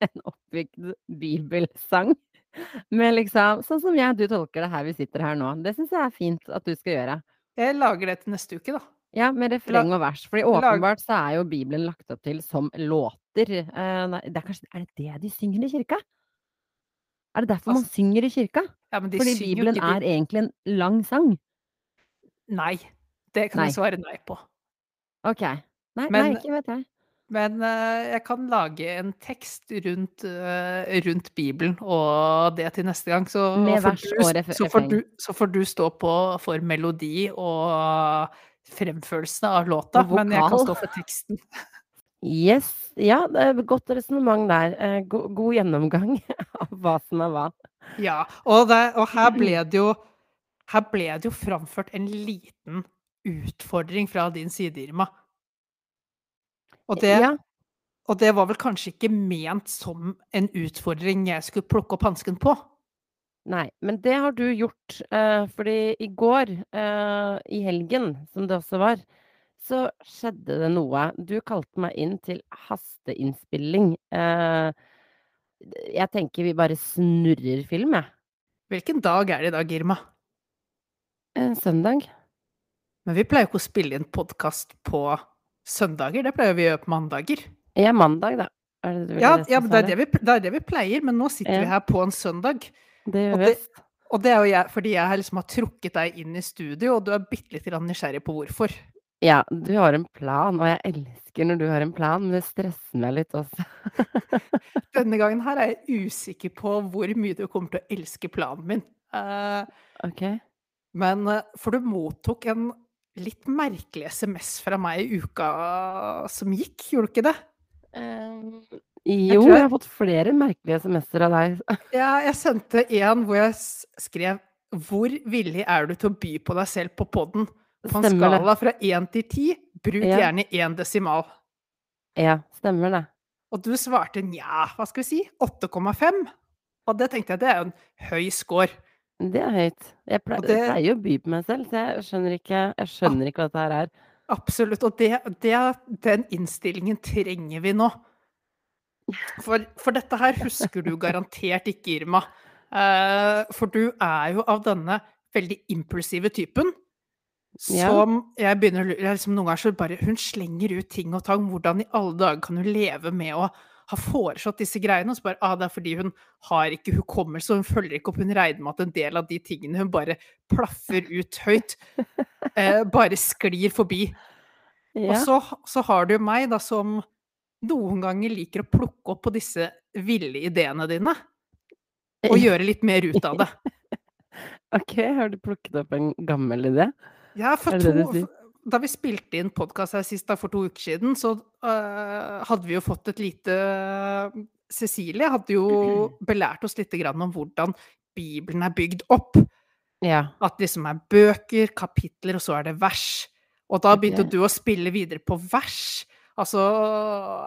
[SPEAKER 1] en oppbygd bibelsang? Med liksom Sånn som jeg, du tolker det her vi sitter her nå. Det syns jeg er fint at du skal gjøre.
[SPEAKER 2] Jeg lager det til neste uke, da.
[SPEAKER 1] Ja, med refreng og vers. Fordi åpenbart så er jo Bibelen lagt opp til som låter. Eh, nei, det er kanskje Er det det de synger i kirka? Er det derfor man
[SPEAKER 2] Altså,
[SPEAKER 1] synger i kirka?
[SPEAKER 2] Ja, men
[SPEAKER 1] Fordi Bibelen
[SPEAKER 2] ikke
[SPEAKER 1] er egentlig en lang sang?
[SPEAKER 2] Nei. Det kan
[SPEAKER 1] Nei.
[SPEAKER 2] jeg svare nei på.
[SPEAKER 1] Ok. Nei,
[SPEAKER 2] Men-
[SPEAKER 1] nei ikke vet jeg.
[SPEAKER 2] Men eh, jeg kan lage en tekst rundt, eh, rundt Bibelen og det til neste gang. Så, får du, så, får du, så får du stå på for melodi og fremførelsen av låta, men jeg kan stå for teksten.
[SPEAKER 1] Yes. Ja, det er godt resonnement der. God, god gjennomgang av hva som er hva.
[SPEAKER 2] Ja, og, det, og her ble det jo her ble det jo framført en liten utfordring fra din side, Irma. Og det,
[SPEAKER 1] Ja,
[SPEAKER 2] og det var vel kanskje ikke ment som en utfordring jeg skulle plukke opp hansken på?
[SPEAKER 1] nei, men det har du gjort. Eh, fordi i går, eh, i helgen, som det også var, så skjedde det noe. Du kalte meg inn til hasteinnspilling. Eh, jeg tenker vi bare snurrer film, jeg.
[SPEAKER 2] Hvilken dag er det i dag, Irma?
[SPEAKER 1] En søndag.
[SPEAKER 2] Men vi pleier jo ikke å spille inn podkast på søndager, det pleier vi å gjøre på mandager.
[SPEAKER 1] Ja, mandag, da. Er det, det
[SPEAKER 2] Ja, ja det, er det, vi, det er det vi pleier, men nå sitter
[SPEAKER 1] Ja.
[SPEAKER 2] vi her på en søndag.
[SPEAKER 1] Det gjør vi
[SPEAKER 2] det- Og det er jo jeg, fordi jeg liksom har trukket deg inn i studio, og du er bitte litt nysgjerrig på hvorfor.
[SPEAKER 1] Ja, du har en plan, og jeg elsker når du har en plan, men det stresser meg litt også.
[SPEAKER 2] Denne gangen her er jeg usikker på hvor mye du kommer til å elske planen min. Uh,
[SPEAKER 1] Ok.
[SPEAKER 2] men eh, For du mottok en litt merkelig SMS fra meg i uka som gikk, gjorde du ikke det?
[SPEAKER 1] Um,
[SPEAKER 2] Jeg
[SPEAKER 1] jo, jeg
[SPEAKER 2] jeg-
[SPEAKER 1] har fått flere merkelige SMS-er av deg.
[SPEAKER 2] Ja, jeg sendte en hvor jeg skrev 'Hvor villig er du til å by på deg selv på podden?' På en
[SPEAKER 1] Stemmer det.
[SPEAKER 2] skala fra 1 til 10, bruk
[SPEAKER 1] Ja.
[SPEAKER 2] gjerne én desimal.
[SPEAKER 1] Ja, stemmer det.
[SPEAKER 2] Og du svarte nja, hva skal vi si, 8,5? Og det tenkte jeg, det er jo en høy score.
[SPEAKER 1] Det er høyt. Jeg pleier,
[SPEAKER 2] det-
[SPEAKER 1] pleier jo å by på meg selv, så jeg skjønner ikke, jeg skjønner ikke hva dette her er.
[SPEAKER 2] Absolutt. Og det, det, den innstillingen trenger vi nå. For, for dette her husker du garantert ikke, Irma. Eh, for du er jo av denne veldig impulsive typen. Som jeg begynner jeg liksom Noen ganger så bare Hun slenger ut ting og tang. Hvordan i alle dager kan hun leve med å ha foreslått disse greiene? Og så bare ah, det er fordi hun har ikke hukommelse, og hun følger ikke opp. Hun regner med at en del av de tingene hun bare plaffer ut høyt, eh, bare sklir forbi. Og så, så har du meg, da, som noen ganger liker å plukke opp på disse ville ideene dine. og gjøre litt mer ut av det.
[SPEAKER 1] OK, har du plukket opp en gammel idé?
[SPEAKER 2] Ja, for to? Da vi spilte inn podkast her sist, da, for to uker siden, så uh, hadde vi jo fått et lite Cecilie hadde jo belært oss litt grann om hvordan Bibelen er bygd opp.
[SPEAKER 1] Ja.
[SPEAKER 2] At det liksom er bøker, kapitler, og så er det vers. Og da begynte du å spille videre på vers. Altså,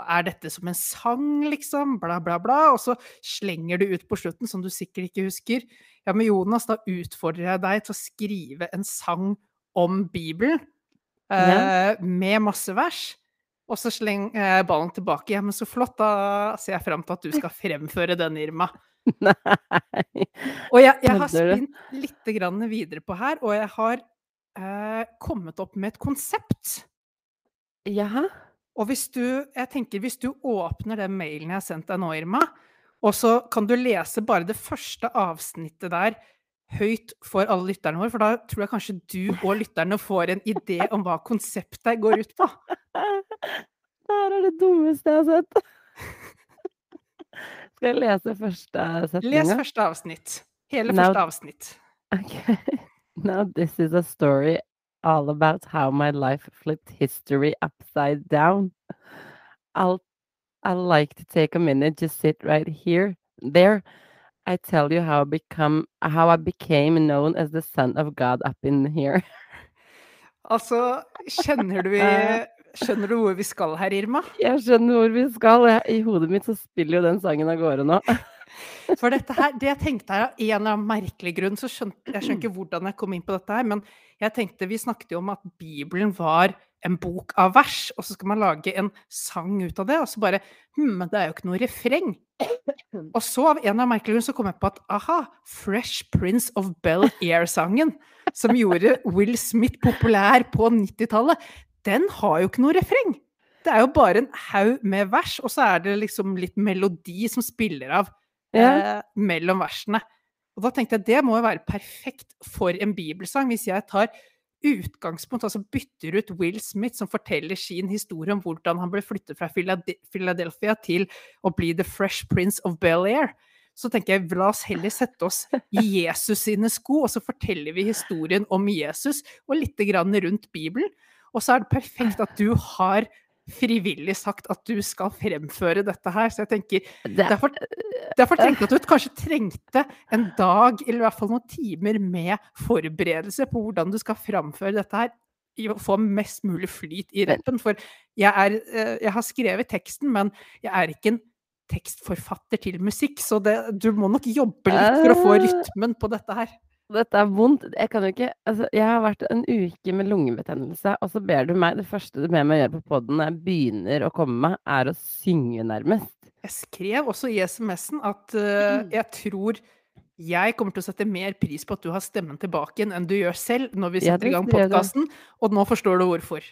[SPEAKER 2] er dette som en sang, liksom? Bla, bla, bla. Og så slenger du ut på slutten, som du sikkert ikke husker. Ja, men Jonas, da utfordrer jeg deg til å skrive en sang om Bibelen.
[SPEAKER 1] Ja.
[SPEAKER 2] Eh, med masse vers. Og så slenger jeg ballen tilbake. Ja, men så flott, da ser jeg fram til at du skal fremføre den, Irma.
[SPEAKER 1] Nei.
[SPEAKER 2] Og jeg, jeg har spint litt grann videre på her, og jeg har eh, kommet opp med et konsept.
[SPEAKER 1] Jaha?
[SPEAKER 2] Og hvis du, jeg tenker hvis du åpner den mailen jeg har sendt deg nå, Irma, og så kan du lese bare det første avsnittet der høyt for alle lytterne våre, for da tror jeg kanskje du og lytterne får en idé om hva konseptet går ut på.
[SPEAKER 1] Det her er det dummeste jeg har sett. Skal jeg lese første
[SPEAKER 2] Les første avsnitt. Hele
[SPEAKER 1] Now-
[SPEAKER 2] første avsnitt.
[SPEAKER 1] Okay. Now this is a story all about how my life flipped history upside down. I'll I'll like to take a minute, just sit right here. There, I tell you how I become how I became known as the son of God up in here.
[SPEAKER 2] Altså, kjenner du,
[SPEAKER 1] Eh.
[SPEAKER 2] skjønner du hvor vi skal her, Irma?
[SPEAKER 1] Jeg skjønner hvor vi skal. I hodet mitt så spiller jo den sangen av gårde nå.
[SPEAKER 2] For dette her, det jeg tenkte her, av en eller annen merkelig grunn, så skjønte jeg skjønner ikke hvordan jeg kom inn på dette her, men jeg tenkte vi snakket jo om at Bibelen var en bok av vers, og så skal man lage en sang ut av det, og så bare Hm, men det er jo ikke noe refreng. Og så, av en eller annen merkelig grunn, så kom jeg på at aha, Fresh Prince of Bel-Air-sangen, som gjorde Will Smith populær på 90-tallet, den har jo ikke noe refreng. Det er jo bare en haug med vers, og så er det liksom litt melodi som spiller av eh, mellom versene. Og da tenkte jeg det må jo være perfekt for en bibelsang, hvis jeg tar utgangspunkt, altså bytter ut Will Smith, som forteller sin historie om hvordan han ble flyttet fra Philadelphia til å bli The Fresh Prince of Bel-Air. Så tenker jeg, la oss heller sette oss i Jesus sine sko, og så forteller vi historien om Jesus, og litt grann rundt Bibelen. Og så er det perfekt at du har frivillig sagt at du skal fremføre dette her. Så jeg tenker, Derfor, derfor tenkte jeg at du kanskje trengte en dag, eller i hvert fall noen timer med forberedelse på hvordan du skal framføre dette her. I å få mest mulig flyt i rappen. For jeg, er, eh, jeg har skrevet teksten, men jeg er ikke en tekstforfatter til musikk, så det, du må nok jobbe litt for å få
[SPEAKER 1] Eh.
[SPEAKER 2] rytmen på dette her.
[SPEAKER 1] Dette er vondt. Jeg kan jo ikke Altså, jeg har vært en uke med lungebetennelse, og så ber du meg Det første du ber meg gjøre på poden når jeg begynner å komme meg, er å synge, nærmest.
[SPEAKER 2] Jeg skrev også i SMS-en at uh, jeg tror jeg kommer til å sette mer pris på at du har stemmen tilbake enn du gjør selv når vi setter i gang podkasten, og nå forstår du hvorfor.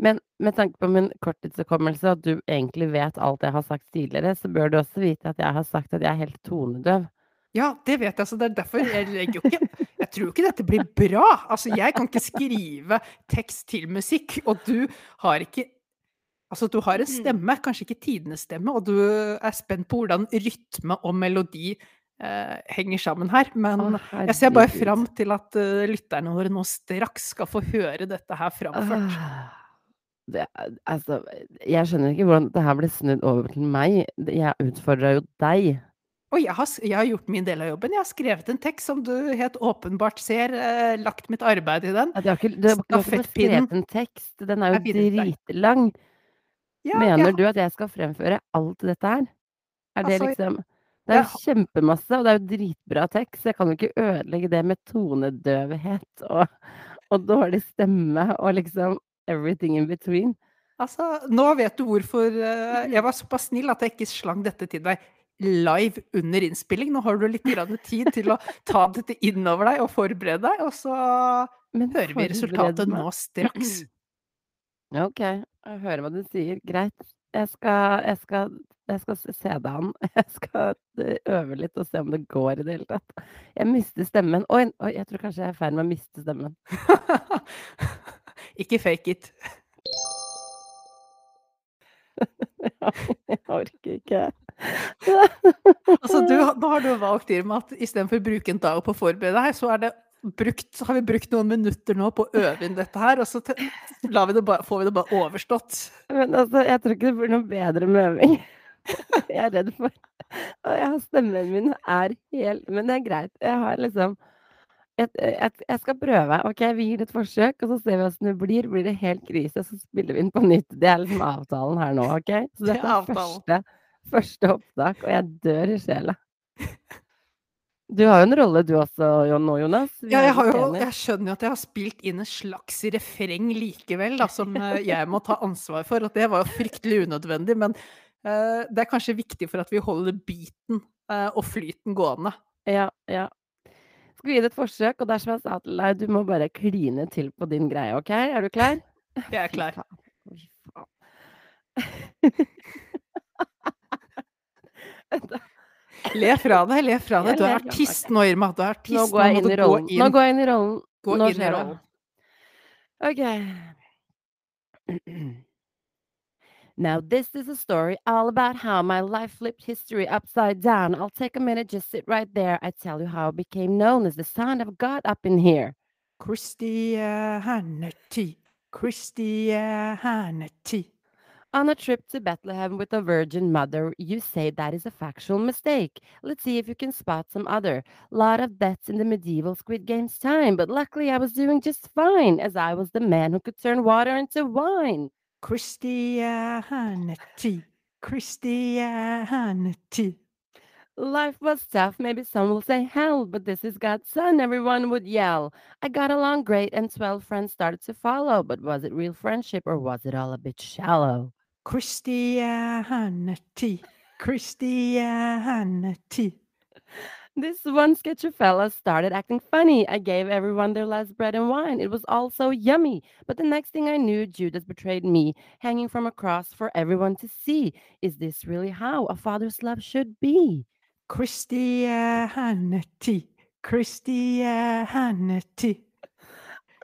[SPEAKER 1] Men med tanke på min korttidshukommelse, at du egentlig vet alt jeg har sagt tidligere, så bør du også vite at jeg har sagt at jeg er helt tonedøv.
[SPEAKER 2] Ja, det vet jeg, så det er derfor jeg legger jo ikke Jeg tror ikke dette blir bra. Altså, jeg kan ikke skrive tekst til musikk, og du har ikke Altså, du har en stemme, kanskje ikke tidenes stemme, og du er spent på hvordan rytme og melodi eh, henger sammen her. Men
[SPEAKER 1] Å,
[SPEAKER 2] jeg ser bare fram til at uh, lytterne våre nå straks skal få høre dette her framført.
[SPEAKER 1] Ah, Det, altså, jeg skjønner ikke hvordan det her ble snudd over til meg. Jeg utfordra jo deg.
[SPEAKER 2] Og jeg har, jeg har gjort min del av jobben. Jeg har skrevet en tekst som du helt åpenbart ser. Eh, lagt mitt arbeid i den.
[SPEAKER 1] Ja, du har ikke, du har ikke skrevet en tekst. Den er jo dritlang.
[SPEAKER 2] Ja,
[SPEAKER 1] Mener
[SPEAKER 2] ja.
[SPEAKER 1] du at jeg skal fremføre alt dette her? Er det
[SPEAKER 2] Altså,
[SPEAKER 1] liksom Det er jo kjempemasse, og det er jo dritbra tekst. Jeg kan jo ikke ødelegge det med tonedøvhet og, og dårlig stemme og liksom everything in between.
[SPEAKER 2] Altså, nå vet du hvorfor eh, jeg var såpass snill at jeg ikke slang dette til deg live under innspilling. Nå har du litt grann tid til å ta dette innover deg og forberede deg, og så
[SPEAKER 1] Men
[SPEAKER 2] hører vi resultatet
[SPEAKER 1] meg.
[SPEAKER 2] nå straks.
[SPEAKER 1] OK, jeg hører hva du sier. Greit. Jeg skal, jeg skal, jeg skal se se det an. Jeg skal eh, øve litt og se om det går i det hele tatt. Jeg mister stemmen. Oi, oi jeg tror kanskje jeg er i ferd med å miste stemmen.
[SPEAKER 2] ikke fake it.
[SPEAKER 1] Jeg orker ikke.
[SPEAKER 2] Altså, du, nå har du valgt Irma at istedenfor å bruke en dag på å forberede deg, så er det brukt, har vi brukt noen minutter nå på å øve inn dette her, og så vi det bare, får vi det bare overstått.
[SPEAKER 1] Men altså, jeg tror ikke det blir noe bedre med øving. Jeg er redd for Og stemmen min er helt Men det er greit. Jeg har liksom jeg, jeg, jeg skal prøve. OK, vi gir det et forsøk, og så ser vi åssen det blir. Blir det helt krise, så spiller vi inn på nytt. Det er liksom avtalen her nå, OK? Så dette er første, første opptak, og jeg dør i sjela. Du har jo en rolle du også nå, Jonas. Vi
[SPEAKER 2] Ja, jeg, har jo, jeg skjønner jo at jeg har spilt inn en slags refreng likevel, da, som eh, jeg må ta ansvar for. At det var jo fryktelig unødvendig, men uh, det er kanskje viktig for at vi holder beaten uh, og flyten gående.
[SPEAKER 1] Ja, ja. Skal vi gi det et forsøk, og er jeg sa til deg, du må bare kline til på din greie, OK? Er du klar?
[SPEAKER 2] Jeg er klar.
[SPEAKER 1] Fy faen.
[SPEAKER 2] Le fra deg, le fra deg. Du er artist nå, Irma. Du er artist.
[SPEAKER 1] Nå går jeg inn i rollen. Nå går jeg inn i rollen.
[SPEAKER 2] Gå
[SPEAKER 1] Nå
[SPEAKER 2] inn i
[SPEAKER 1] skjer det.
[SPEAKER 2] rollen.
[SPEAKER 1] Okay. Now, this is a story all about how my life flipped history upside down. I'll take a minute, just sit right there. I tell you how I became known as the son of God up in here.
[SPEAKER 2] Christianity. Christianity.
[SPEAKER 1] On a trip to Bethlehem with a virgin mother, you say that is a factual mistake. Let's see if you can spot some other. Lot of bets in the medieval Squid Games time, but luckily I was doing just fine, as I was the man who could turn water into wine.
[SPEAKER 2] Christianity. Christianity.
[SPEAKER 1] Life was tough, maybe some will say hell, but this is God's son, everyone would yell. I got along great, and 12 friends started to follow, but was it real friendship or was it all a bit shallow?
[SPEAKER 2] Christianity. Christianity.
[SPEAKER 1] This one sketchy fella started acting funny. I gave everyone their last bread and wine. It was all so yummy. But the next thing I knew, Judas betrayed me, hanging from a cross for everyone to see. Is this really how a father's love should be?
[SPEAKER 2] Christianity. Christianity.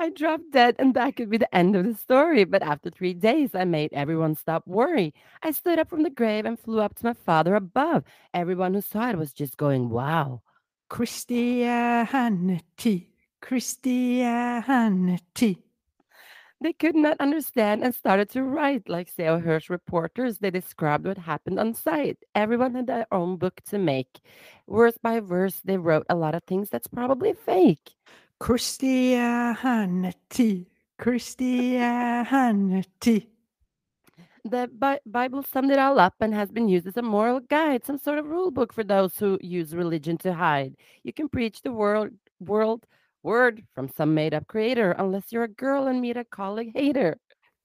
[SPEAKER 1] I dropped dead, and that could be the end of the story. But after three days, I made everyone stop worry. I stood up from the grave and flew up to my father above. Everyone who saw it was just going, wow.
[SPEAKER 2] Christianity. Christianity.
[SPEAKER 1] They could not understand and started to write like Seo Hirsch reporters. They described what happened on site. Everyone had their own book to make. Verse by verse, they wrote a lot of things that's probably fake.
[SPEAKER 2] Christianity. Christianity.
[SPEAKER 1] The Bi- Bible summed it all up and has been used as a moral guide, some sort of rule book for those who use religion to hide. You can preach the world, world word from some made up creator unless you're a girl and meet a colleague hater.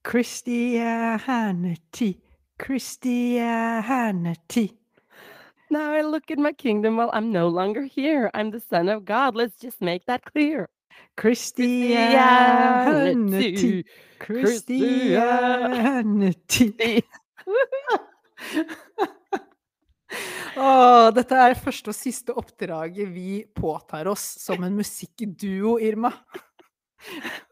[SPEAKER 2] Christianity. Christianity.
[SPEAKER 1] Now I look at my kingdom while I'm no longer here. I'm the son of God. Let's just make that clear.
[SPEAKER 2] Christianity.
[SPEAKER 1] Christianity.
[SPEAKER 2] Åh, dette er første og siste oppdraget vi påtar oss som en musikkduo, Irma.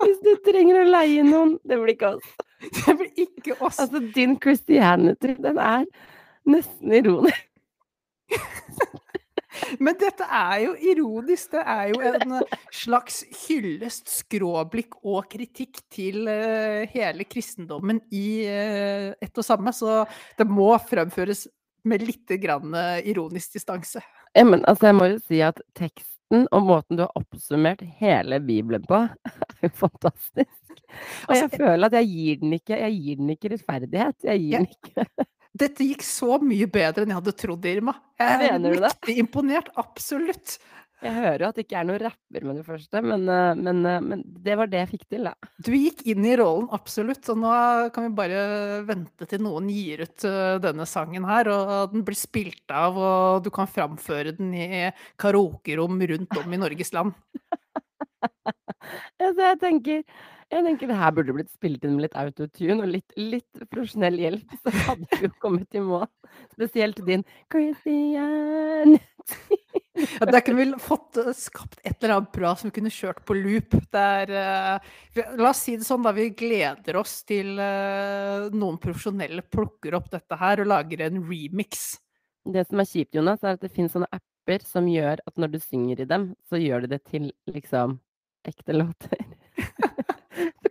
[SPEAKER 1] Hvis du trenger å leie noen, det blir ikke oss.
[SPEAKER 2] Det blir ikke oss.
[SPEAKER 1] Altså, din Christianity, den er nesten ironisk.
[SPEAKER 2] Men dette er jo ironisk. Det er jo en eh, slags hyllest, skråblikk og kritikk til eh, hele kristendommen i eh, ett og samme. Så det må fremføres med litt grann ironisk distanse.
[SPEAKER 1] Ja, men altså, jeg må jo si at teksten og måten du har oppsummert hele Bibelen på, er jo fantastisk. Og jeg
[SPEAKER 2] Altså,
[SPEAKER 1] føler at jeg gir den ikke, jeg gir den ikke rettferdighet. Jeg gir den ikke
[SPEAKER 2] Dette gikk så mye bedre enn jeg hadde trodd, Irma. Jeg er
[SPEAKER 1] riktig
[SPEAKER 2] mektig imponert. Absolutt.
[SPEAKER 1] Jeg hører jo at det ikke er noen rapper med det første, men, eh, men, eh, men det var det jeg fikk til, da.
[SPEAKER 2] Du gikk inn i rollen, absolutt. Og nå kan vi bare vente til noen gir ut eh, denne sangen her, og den blir spilt av, og du kan framføre den i karaokerom rundt om i Norges land.
[SPEAKER 1] Jeg tenker jeg tenker det her burde blitt spilt inn med litt autotune og litt, litt profesjonell hjelp, så hadde vi jo kommet i mål. Spesielt din Christian.
[SPEAKER 2] Ja, der kunne vi fått eh, skapt et eller annet bra som vi kunne kjørt på loop. Der, eh, la oss si det sånn, da vi gleder oss til eh, noen profesjonelle plukker opp dette her og lager en remix.
[SPEAKER 1] Det som er kjipt, Jonas, er at det finnes sånne apper apper som gjør at når du synger i dem, så gjør de det til liksom ekte låter.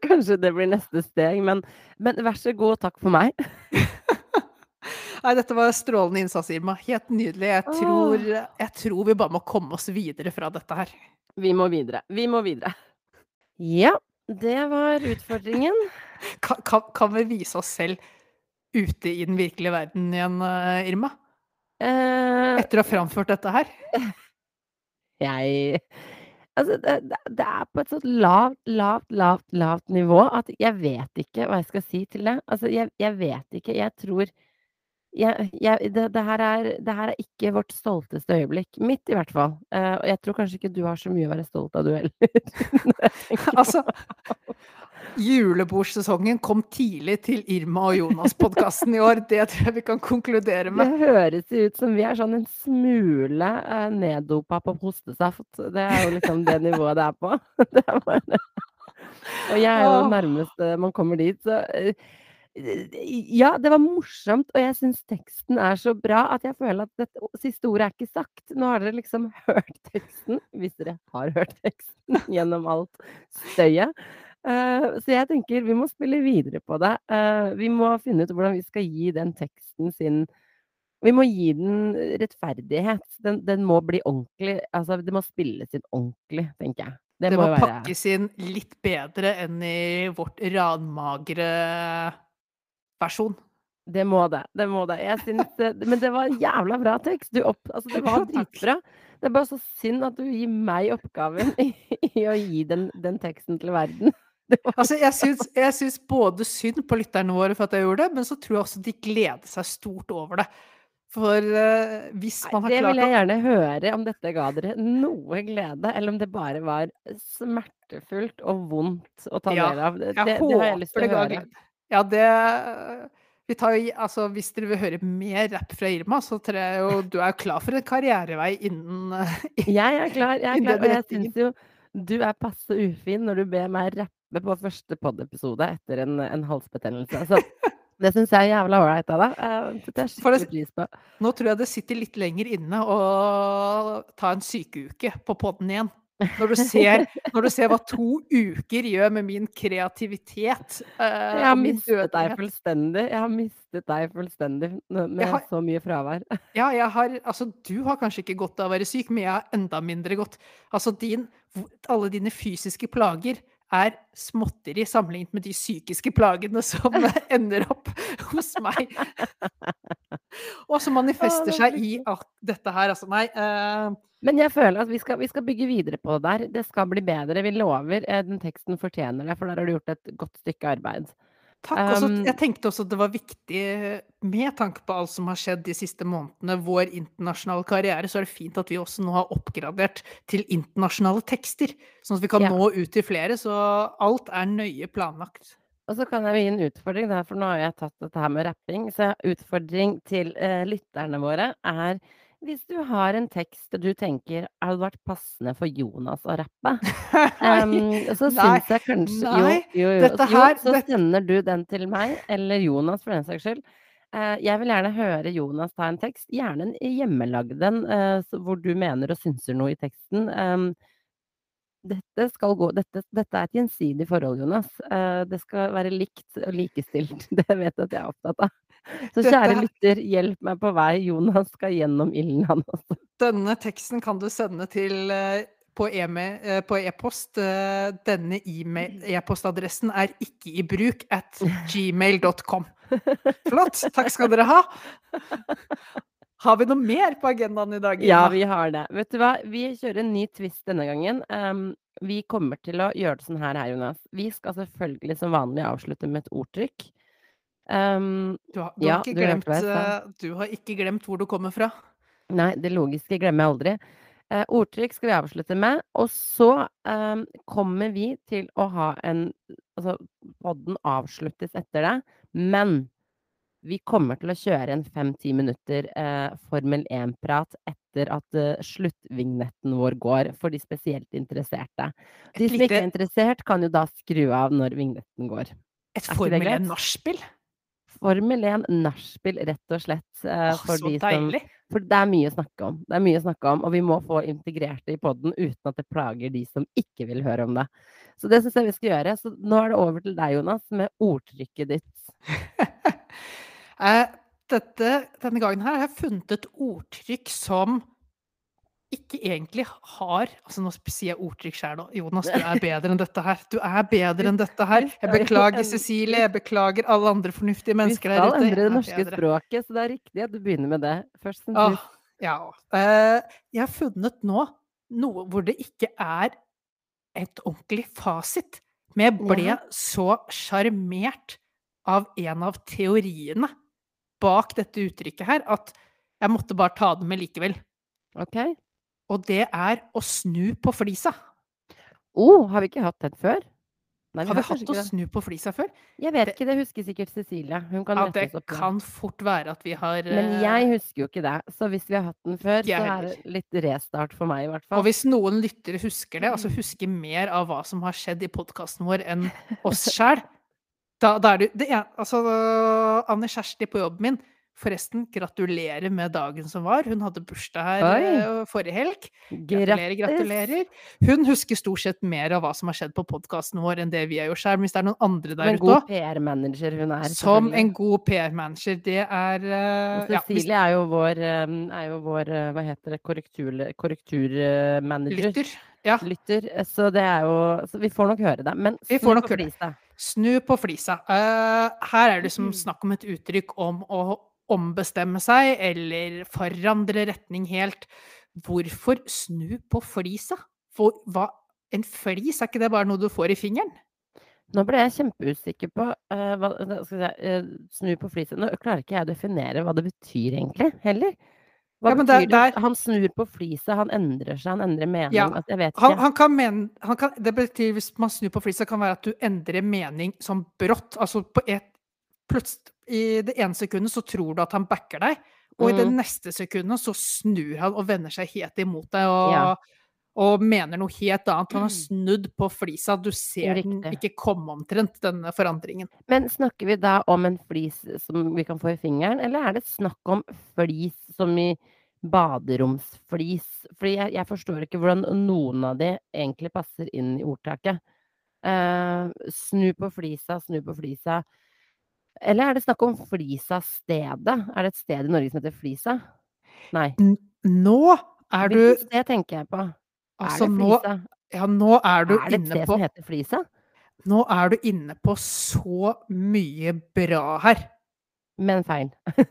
[SPEAKER 1] kanskje det blir neste steg, men, men vær så god, takk for meg.
[SPEAKER 2] Nei, dette var strålende innsats, Irma. Helt nydelig. Jeg tror, jeg tror vi bare må komme oss videre fra dette her.
[SPEAKER 1] Vi må videre. Vi må videre. Ja, det var utfordringen.
[SPEAKER 2] Kan, kan, kan vi vise oss selv ute i den virkelige verden igjen, eh, Irma?
[SPEAKER 1] Eh,
[SPEAKER 2] Etter å ha framført dette her?
[SPEAKER 1] jeg Altså, det, det, er på et sånt lavt, lavt, lavt, lavt nivå at jeg vet ikke hva jeg skal si til det. Altså, jeg, jeg vet ikke. Jeg tror jeg, jeg, det, det, her er, det her er ikke vårt stolteste øyeblikk. Mitt, i hvert fall. Eh, og jeg tror kanskje ikke du har så mye å være stolt av, du heller.
[SPEAKER 2] Altså, julebordsesongen kom tidlig til Irma og Jonas-podkasten i år. Det tror jeg vi kan konkludere med.
[SPEAKER 1] Det høres ut som vi er sånn en smule eh, neddopa på hostesaft. Det er jo liksom det nivået det er på. Det er bare... Og jeg er jo nærmest eh, man kommer dit, så eh, Ja, det var morsomt, og jeg syns teksten er så bra at jeg føler at dette siste ordet er ikke sagt. Nå har dere liksom hørt teksten, hvis dere har hørt teksten gjennom alt støyet. Eh, så jeg tenker vi må spille videre på det. Eh, vi må finne ut hvordan vi skal gi den teksten sin vi må gi den rettferdighet. Den, den må bli ordentlig Altså, det må spilles inn ordentlig, tenker jeg. Det,
[SPEAKER 2] Det
[SPEAKER 1] må
[SPEAKER 2] må pakkes inn litt bedre enn i vårt ranmagre versjon.
[SPEAKER 1] Det må det. Det må det. Jeg syns det Men det var en jævla bra tekst. Du opp... Altså, det var dritbra. Det er bare så synd at du gir meg oppgaven i, i å gi den, den teksten til verden. Det
[SPEAKER 2] Altså, jeg syns, jeg syns både synd på lytterne våre for at jeg gjorde det, men så tror jeg også de gleder seg stort over det. For uh, hvis man har
[SPEAKER 1] Det vil jeg gjerne høre, om dette ga dere noe glede, eller om det bare var smertefullt og vondt å ta
[SPEAKER 2] Ja,
[SPEAKER 1] del av. Det,
[SPEAKER 2] Jeg
[SPEAKER 1] det, det har jeg lyst til
[SPEAKER 2] det
[SPEAKER 1] å høre.
[SPEAKER 2] Ja, det vi tar altså, Hvis dere vil høre mer rapp fra Irma, så tror jeg jo du er klar for en karrierevei innen
[SPEAKER 1] Jeg er klar, jeg er klar, og jeg syns jo du er passe ufin når du ber meg rappe på første pod-episode etter en, en halsbetennelse. Så det syns jeg er jævla ålreit av deg. Eh.
[SPEAKER 2] Nå tror jeg det sitter litt lenger inne å ta en sykeuke på podden igjen. Når du ser, når du ser hva to uker gjør med min kreativitet Uh,
[SPEAKER 1] Jeg har mistet deg fullstendig. Jeg har mistet deg fullstendig med
[SPEAKER 2] har-
[SPEAKER 1] så mye fravær.
[SPEAKER 2] Ja, jeg har Altså, du har kanskje ikke godt av å være syk, men jeg har enda mindre godt. Altså, din Alle dine fysiske plager er småtteri sammenlignet med de psykiske plagene som ender opp hos meg. Og som manifester
[SPEAKER 1] er
[SPEAKER 2] seg i at dette her, altså Nei. Uh...
[SPEAKER 1] Men jeg føler at vi skal, vi skal bygge videre på det der. Det skal bli bedre. Vi lover. eh, Den teksten fortjener det, for der har du gjort et godt stykke arbeid.
[SPEAKER 2] Takk. Også, jeg tenkte også at det var viktig, med tanke på alt som har skjedd de siste månedene, vår internasjonale karriere, så er det fint at vi også nå har oppgradert til internasjonale tekster. Sånn at vi kan
[SPEAKER 1] Ja.
[SPEAKER 2] nå ut til flere. Så alt er nøye planlagt.
[SPEAKER 1] Og så kan jeg gi en utfordring, der, for nå har jeg tatt dette her med rapping. Så utfordring til eh, lytterne våre er hvis du har en tekst du tenker hadde vært passende for Jonas å rappe, um, så syns jeg kanskje
[SPEAKER 2] nei,
[SPEAKER 1] jo, jo. jo
[SPEAKER 2] her-
[SPEAKER 1] så
[SPEAKER 2] dette-
[SPEAKER 1] sender du den til meg, eller Jonas for den saks skyld. Eh, jeg vil gjerne høre Jonas ta en tekst, gjerne en hjemmelagd en, eh, hvor du mener og synser noe i teksten. Em, dette gå dette, dette er et gjensidig forhold, Jonas. Eh, det skal være likt og likestilt. Det vet jeg at jeg er opptatt av. Så kjære lytter, hjelp meg på vei. Jonas skal gjennom ilden, han også.
[SPEAKER 2] Denne teksten kan du sende til eh, på eh, på e-post. Eh, Denne e-postadressen er ikke i bruk at gmail.com. Flott. Takk skal dere ha. Har vi noe mer på agendaen i dag?
[SPEAKER 1] Ja, vi har det. Vet du hva, vi kjører en ny twist denne gangen. Um, vi kommer til å gjøre det sånn her, her, Jonas. Vi skal selvfølgelig som vanlig avslutte med et ordtrykk. Em,
[SPEAKER 2] Du har, du,
[SPEAKER 1] Ja,
[SPEAKER 2] har glemt,
[SPEAKER 1] sa.
[SPEAKER 2] eh, du har ikke glemt hvor du kommer fra.
[SPEAKER 1] Nei, det logiske glemmer jeg aldri. Eh, ordtrykk skal vi avslutte med. Og så em, kommer vi til å ha en Altså, podden avsluttes etter det. Men vi kommer til å kjøre en fem-ti minutter eh, Formel 1-prat etter at eh, sluttvignetten vår går, for de spesielt interesserte. De som ikke er interessert, kan jo da skru av når vignetten går.
[SPEAKER 2] Et Formel 1-nachspiel.
[SPEAKER 1] Formel 1 nachspiel, rett og slett. eh,
[SPEAKER 2] Åh, så
[SPEAKER 1] de som
[SPEAKER 2] deilig.
[SPEAKER 1] For det er mye å snakke om. Det er mye å snakke om, og vi må få integrert det i poden uten at det plager de som ikke vil høre om det. Så det syns jeg vi skal gjøre. Så nå er det over til deg, Jonas, med ordtrykket ditt.
[SPEAKER 2] Eh, dette, denne gangen her har jeg funnet et ordtrykk som ikke egentlig har altså Nå sier jeg ordtrykk sjøl nå. Jonas, du er bedre enn dette her. Du er bedre enn dette her. Jeg beklager Cecilie, jeg beklager alle andre fornuftige mennesker der ute.
[SPEAKER 1] Vi skal endre det norske språket, så det er riktig at du begynner med det først. som sist.
[SPEAKER 2] ja. Eh, jeg har funnet nå noe hvor det ikke er et ordentlig fasit. Men jeg ble så sjarmert av en av teoriene bak dette uttrykket her, at jeg måtte bare ta det med likevel.
[SPEAKER 1] Ok.
[SPEAKER 2] Og det er å snu på flisa.
[SPEAKER 1] Oh, har vi ikke hatt den før? Nei,
[SPEAKER 2] Har vi hatt å snu på flisa før?
[SPEAKER 1] Jeg vet
[SPEAKER 2] det-
[SPEAKER 1] ikke, det husker sikkert Cecilie. Hun kan
[SPEAKER 2] Ja,
[SPEAKER 1] rette oss opp. det.
[SPEAKER 2] kan fort være at vi har
[SPEAKER 1] Men
[SPEAKER 2] eh,
[SPEAKER 1] jeg husker jo ikke det. Så hvis vi har hatt den før, så er det litt restart for meg, i hvert fall.
[SPEAKER 2] Og hvis noen lyttere husker det, altså husker mer av hva som har skjedd i podkasten vår enn oss sjæl, da, da er det, det er, Altså, Anne Kjersti på jobben min Forresten, gratulerer med dagen som var. Hun hadde bursdag her
[SPEAKER 1] Oi.
[SPEAKER 2] eh, forrige helg. Gratulerer, gratulerer. Hun husker stort sett mer av hva som har skjedd på podkasten vår, enn det vi har gjort sjøl. Hvis det er noen andre der ute.
[SPEAKER 1] Som
[SPEAKER 2] en god
[SPEAKER 1] PR-manager hun er.
[SPEAKER 2] som en god PR-manager, det er uh,
[SPEAKER 1] Cecilie
[SPEAKER 2] ja, hvis-
[SPEAKER 1] er jo vår, eh, er jo vår eh, hva heter det, korrektur, korrekturmanager.
[SPEAKER 2] lytter. Ja.
[SPEAKER 1] Lytter. eh, Så det er jo Så vi får nok høre det. Men
[SPEAKER 2] Vi får nok høre det. Snu på flisa. Uh, her er det som
[SPEAKER 1] Mm.
[SPEAKER 2] snakk om et uttrykk om å ombestemme seg eller forandre retning helt. Hvorfor snu på flisa? For hva En flis, er ikke det bare noe du får i fingeren?
[SPEAKER 1] Nå ble jeg kjempeusikker på uh, hva skal jeg si, eh, Snu på flisa. Nå klarer ikke jeg å definere hva det betyr, egentlig, heller. Hva
[SPEAKER 2] Ja,
[SPEAKER 1] betyr
[SPEAKER 2] det- der-
[SPEAKER 1] Han snur på flisa, han endrer seg, han endrer mening.
[SPEAKER 2] Ja,
[SPEAKER 1] altså, jeg vet ikke.
[SPEAKER 2] han kan mene han kan, Det betyr hvis man snur på flisa, kan være at du endrer mening som brått. Altså på et Plutselig, i det ene sekundet så tror du at han backer deg, og i det
[SPEAKER 1] Mm.
[SPEAKER 2] neste sekundet så snur han og vender seg helt imot deg og,
[SPEAKER 1] Ja.
[SPEAKER 2] og mener noe helt annet. Han har snudd på flisa. Du ser den ikke komme omtrent, denne forandringen.
[SPEAKER 1] Men snakker vi da om en flis som vi kan få i fingeren, eller er det snakk om flis som i baderomsflis? Fordi jeg, jeg forstår ikke hvordan noen av de egentlig passer inn i ordtaket. Uh, snu på flisa, snu på flisa. Eller er det snakk om Flisa-stedet? Er det et sted i Norge som heter Flisa? Nei.
[SPEAKER 2] N- Nå er du
[SPEAKER 1] Hvilket sted tenker jeg på?
[SPEAKER 2] Altså,
[SPEAKER 1] er det
[SPEAKER 2] nå,
[SPEAKER 1] Flisa?
[SPEAKER 2] ja, nå er du inne på
[SPEAKER 1] er det et sted
[SPEAKER 2] på
[SPEAKER 1] som heter Flisa?
[SPEAKER 2] Nå er du inne på så mye bra her.
[SPEAKER 1] Men feil.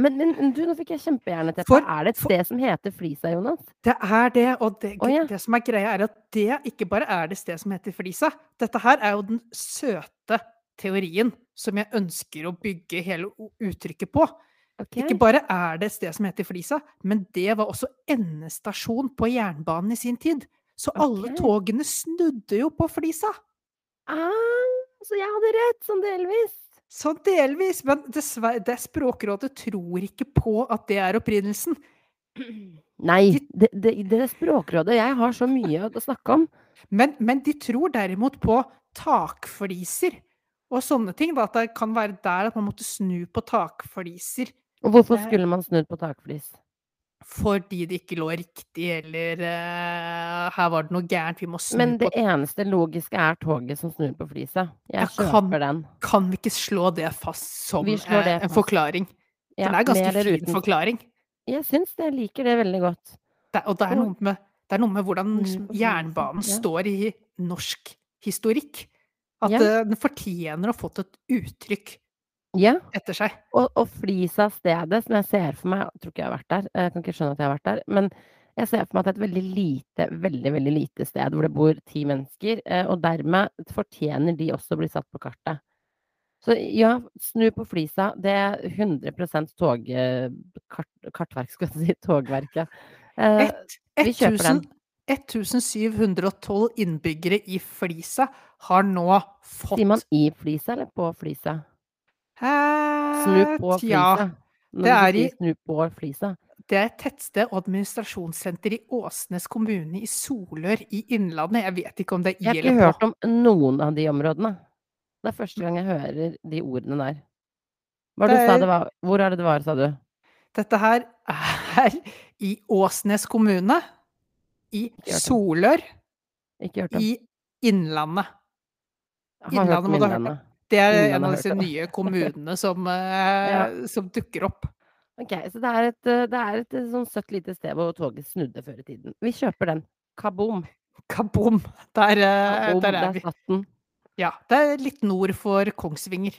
[SPEAKER 1] Men, men du, nå fikk jeg kjempegjerne til.
[SPEAKER 2] For-
[SPEAKER 1] Er det et
[SPEAKER 2] for-
[SPEAKER 1] sted som heter Flisa, Jonas?
[SPEAKER 2] Det er det, og det,
[SPEAKER 1] oh, ja.
[SPEAKER 2] det som er greia, er at det ikke bare er det sted som heter Flisa. Dette her er jo den søte teorien som jeg ønsker å bygge hele uttrykket på.
[SPEAKER 1] Okay.
[SPEAKER 2] Ikke bare er det et sted som heter Flisa, men det var også endestasjon på jernbanen i sin tid. Så alle togene snudde jo på Flisa.
[SPEAKER 1] Ah, så jeg hadde rett, sånn delvis.
[SPEAKER 2] Sånn delvis, men det Språkrådet tror ikke på at det er opprinnelsen.
[SPEAKER 1] Nei, det, det, det er Språkrådet. Jeg har så mye å snakke om.
[SPEAKER 2] Men, men de tror derimot på takfliser og sånne ting. Da, at det kan være der at man måtte snu på takfliser
[SPEAKER 1] Og hvorfor skulle man snudd på takflis?
[SPEAKER 2] fordi det ikke lå riktig, eller uh, her var det noe gærent, vi må snu på
[SPEAKER 1] Men
[SPEAKER 2] på
[SPEAKER 1] det eneste logiske er toget som snur på flisa. Jeg
[SPEAKER 2] Ja,
[SPEAKER 1] kjøper den.
[SPEAKER 2] Kan vi ikke slå det fast som
[SPEAKER 1] det
[SPEAKER 2] eh, en
[SPEAKER 1] fast.
[SPEAKER 2] forklaring?
[SPEAKER 1] Ja,
[SPEAKER 2] For det er ganske fin
[SPEAKER 1] uten-
[SPEAKER 2] forklaring.
[SPEAKER 1] Jeg syns det. Jeg liker det veldig godt.
[SPEAKER 2] Det, og det er, med, det er noe med hvordan
[SPEAKER 1] på
[SPEAKER 2] jernbanen
[SPEAKER 1] ja.
[SPEAKER 2] står i norsk historikk. At
[SPEAKER 1] Ja.
[SPEAKER 2] eh, den fortjener å ha fått et uttrykk
[SPEAKER 1] Ja.
[SPEAKER 2] etter seg.
[SPEAKER 1] Og, og Flisa stedet, som jeg ser for meg Jeg tror ikke jeg har vært der, jeg kan ikke skjønne at jeg har vært der. Men jeg ser for meg at det er et veldig lite, veldig veldig lite sted hvor det bor ti mennesker. eh, Og dermed fortjener de også å bli satt på kartet. Så ja, snu på Flisa. Det er 100 tog... eh, Kart, kartverk, skal jeg si. Togverket. Eh, vi kjøper den.
[SPEAKER 2] 1000 1712 innbyggere i Flisa har nå fått
[SPEAKER 1] sier man i Flisa eller på Flisa?
[SPEAKER 2] Eh,
[SPEAKER 1] Snu på Flisa. Ja,
[SPEAKER 2] det er i-
[SPEAKER 1] snu på Flisa.
[SPEAKER 2] Det er et tettsted og administrasjonssenter i Åsnes kommune i Solør i Innlandet. Jeg vet ikke om det er
[SPEAKER 1] Jeg har ikke hørt om noen av de områdene. Det er første gang jeg hører de ordene der. Hva var det
[SPEAKER 2] Det
[SPEAKER 1] du sa
[SPEAKER 2] er-
[SPEAKER 1] det var? Hvor er det det var, sa du?
[SPEAKER 2] Dette her er i Åsnes kommune, i. Solør,
[SPEAKER 1] Ikke hørt om.
[SPEAKER 2] i Innlandet. Innlandet må du ha hørt
[SPEAKER 1] om.
[SPEAKER 2] Det er
[SPEAKER 1] Innlandet
[SPEAKER 2] en av disse nye kommunene som, ja. som dukker opp.
[SPEAKER 1] Ok, så det er et, eh, det er et eh, sånn søtt lite sted hvor toget snudde før i tiden. Vi kjøper den. Kaboom.
[SPEAKER 2] Kaboom! Der, eh,
[SPEAKER 1] Kaboom,
[SPEAKER 2] der er
[SPEAKER 1] der
[SPEAKER 2] vi.
[SPEAKER 1] satt den.
[SPEAKER 2] Ja, det er litt nord for Kongsvinger.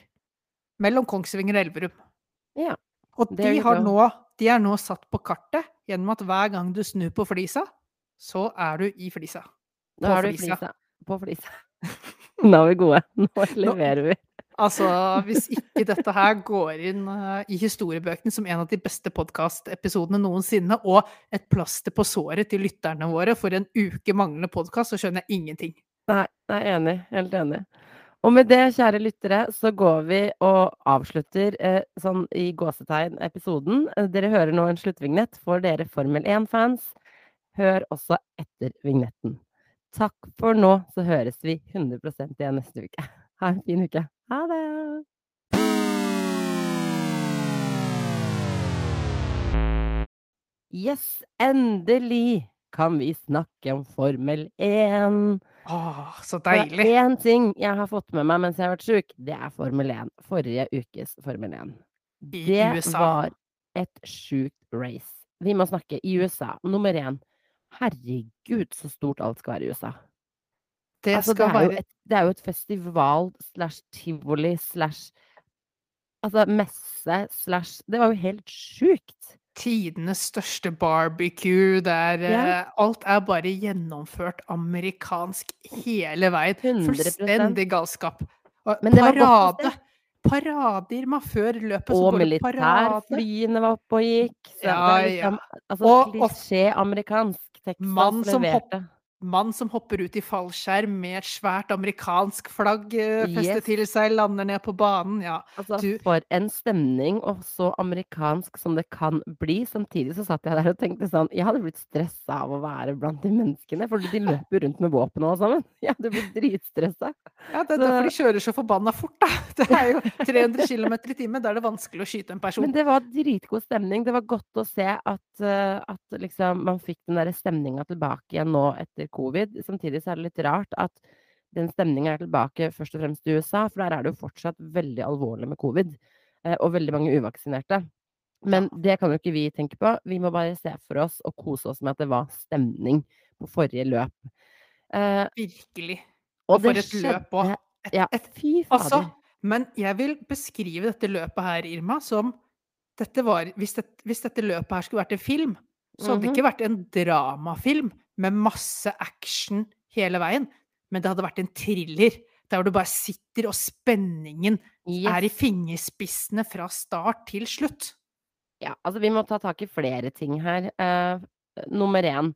[SPEAKER 2] Mellom Kongsvinger og Elverum.
[SPEAKER 1] Ja,
[SPEAKER 2] Og de, har nå, de er nå satt på kartet gjennom at hver gang du snur på flisa, så er du i flisa. På
[SPEAKER 1] har du
[SPEAKER 2] flisa.
[SPEAKER 1] flisa. På flisa. Nå er vi gode. Nå leverer vi.
[SPEAKER 2] Altså, hvis ikke dette her går inn uh, i historiebøkene som en av de beste podkastepisodene noensinne, og et plaster på såret til lytterne våre for en uke manglende podkast, så skjønner jeg ingenting.
[SPEAKER 1] Nei, jeg er enig. Helt enig. Og med det, kjære lyttere, så går vi og avslutter eh, sånn i gåsetegn episoden. Eh, Dere hører nå en sluttvignett for dere Formel 1-fans. Hør også etter vignetten. Takk for nå, så høres vi 100 igjen neste uke. Ha en fin uke. Ha det! Yes, endelig kan vi snakke om Formel 1.
[SPEAKER 2] Åh, så
[SPEAKER 1] deilig. det er én ting jeg har fått med meg mens jeg har vært sjuk, det er Formel 1. Forrige ukes Formel 1.
[SPEAKER 2] I
[SPEAKER 1] Det
[SPEAKER 2] USA.
[SPEAKER 1] var et sjukt race. Vi må snakke i USA. Nummer én. Herregud, så stort alt skal være i USA.
[SPEAKER 2] Det
[SPEAKER 1] Altså, det, er jo et, det er jo et festival slash tivoli slash Altså messe slash Det var jo helt sjukt.
[SPEAKER 2] tidenes største barbecue, der
[SPEAKER 1] Ja.
[SPEAKER 2] uh, alt er bare gjennomført amerikansk hele veien.
[SPEAKER 1] 100%.
[SPEAKER 2] Fullstendig galskap. Og
[SPEAKER 1] Men det var
[SPEAKER 2] parade! Parade, man før løpet.
[SPEAKER 1] Og militærflyene var oppe og gikk. Så
[SPEAKER 2] Ja,
[SPEAKER 1] det er liksom, altså
[SPEAKER 2] Og-
[SPEAKER 1] klisjé amerikansk. Texas
[SPEAKER 2] Mann som
[SPEAKER 1] leverte.
[SPEAKER 2] Mann som hopper ut i fallskjerm med et svært amerikansk flagg eh, festet
[SPEAKER 1] Yes.
[SPEAKER 2] til seg, lander ned på banen. Ja.
[SPEAKER 1] Altså,
[SPEAKER 2] Du-
[SPEAKER 1] for en stemning, og så amerikansk som det kan bli. Samtidig så satt jeg der og tenkte sånn Jeg hadde blitt stressa av å være blant de menneskene, for de løper rundt med våpen og sammen. Jeg hadde blitt dritstressa.
[SPEAKER 2] Ja, det er
[SPEAKER 1] Så-
[SPEAKER 2] derfor de kjører så forbanna fort, da. Det er jo 300 km i timen. Da er det vanskelig å skyte en person.
[SPEAKER 1] Men det var dritgod stemning. Det var godt å se at, eh, at liksom man fikk den der stemninga tilbake igjen nå etter covid. Samtidig så er det litt rart at den stemninga er tilbake først og fremst i USA, for der er det jo fortsatt veldig alvorlig med covid. eh, Og veldig mange uvaksinerte. Men det kan jo ikke vi tenke på. Vi må bare se for oss og kose oss med at det var stemning på forrige løp. Eh,
[SPEAKER 2] Virkelig.
[SPEAKER 1] og
[SPEAKER 2] Og for et skjedde, løp òg.
[SPEAKER 1] Ja, fy
[SPEAKER 2] Altså, men jeg vil beskrive dette løpet her, Irma, som dette var, hvis, det, hvis dette løpet her skulle vært en film, så hadde det
[SPEAKER 1] Mhm.
[SPEAKER 2] ikke vært en dramafilm med masse action hele veien, men det hadde vært en thriller. Der hvor du bare sitter, og spenningen er i fingerspissene fra start til slutt.
[SPEAKER 1] Ja, altså vi må ta tak i flere ting her. Uh, nummer én.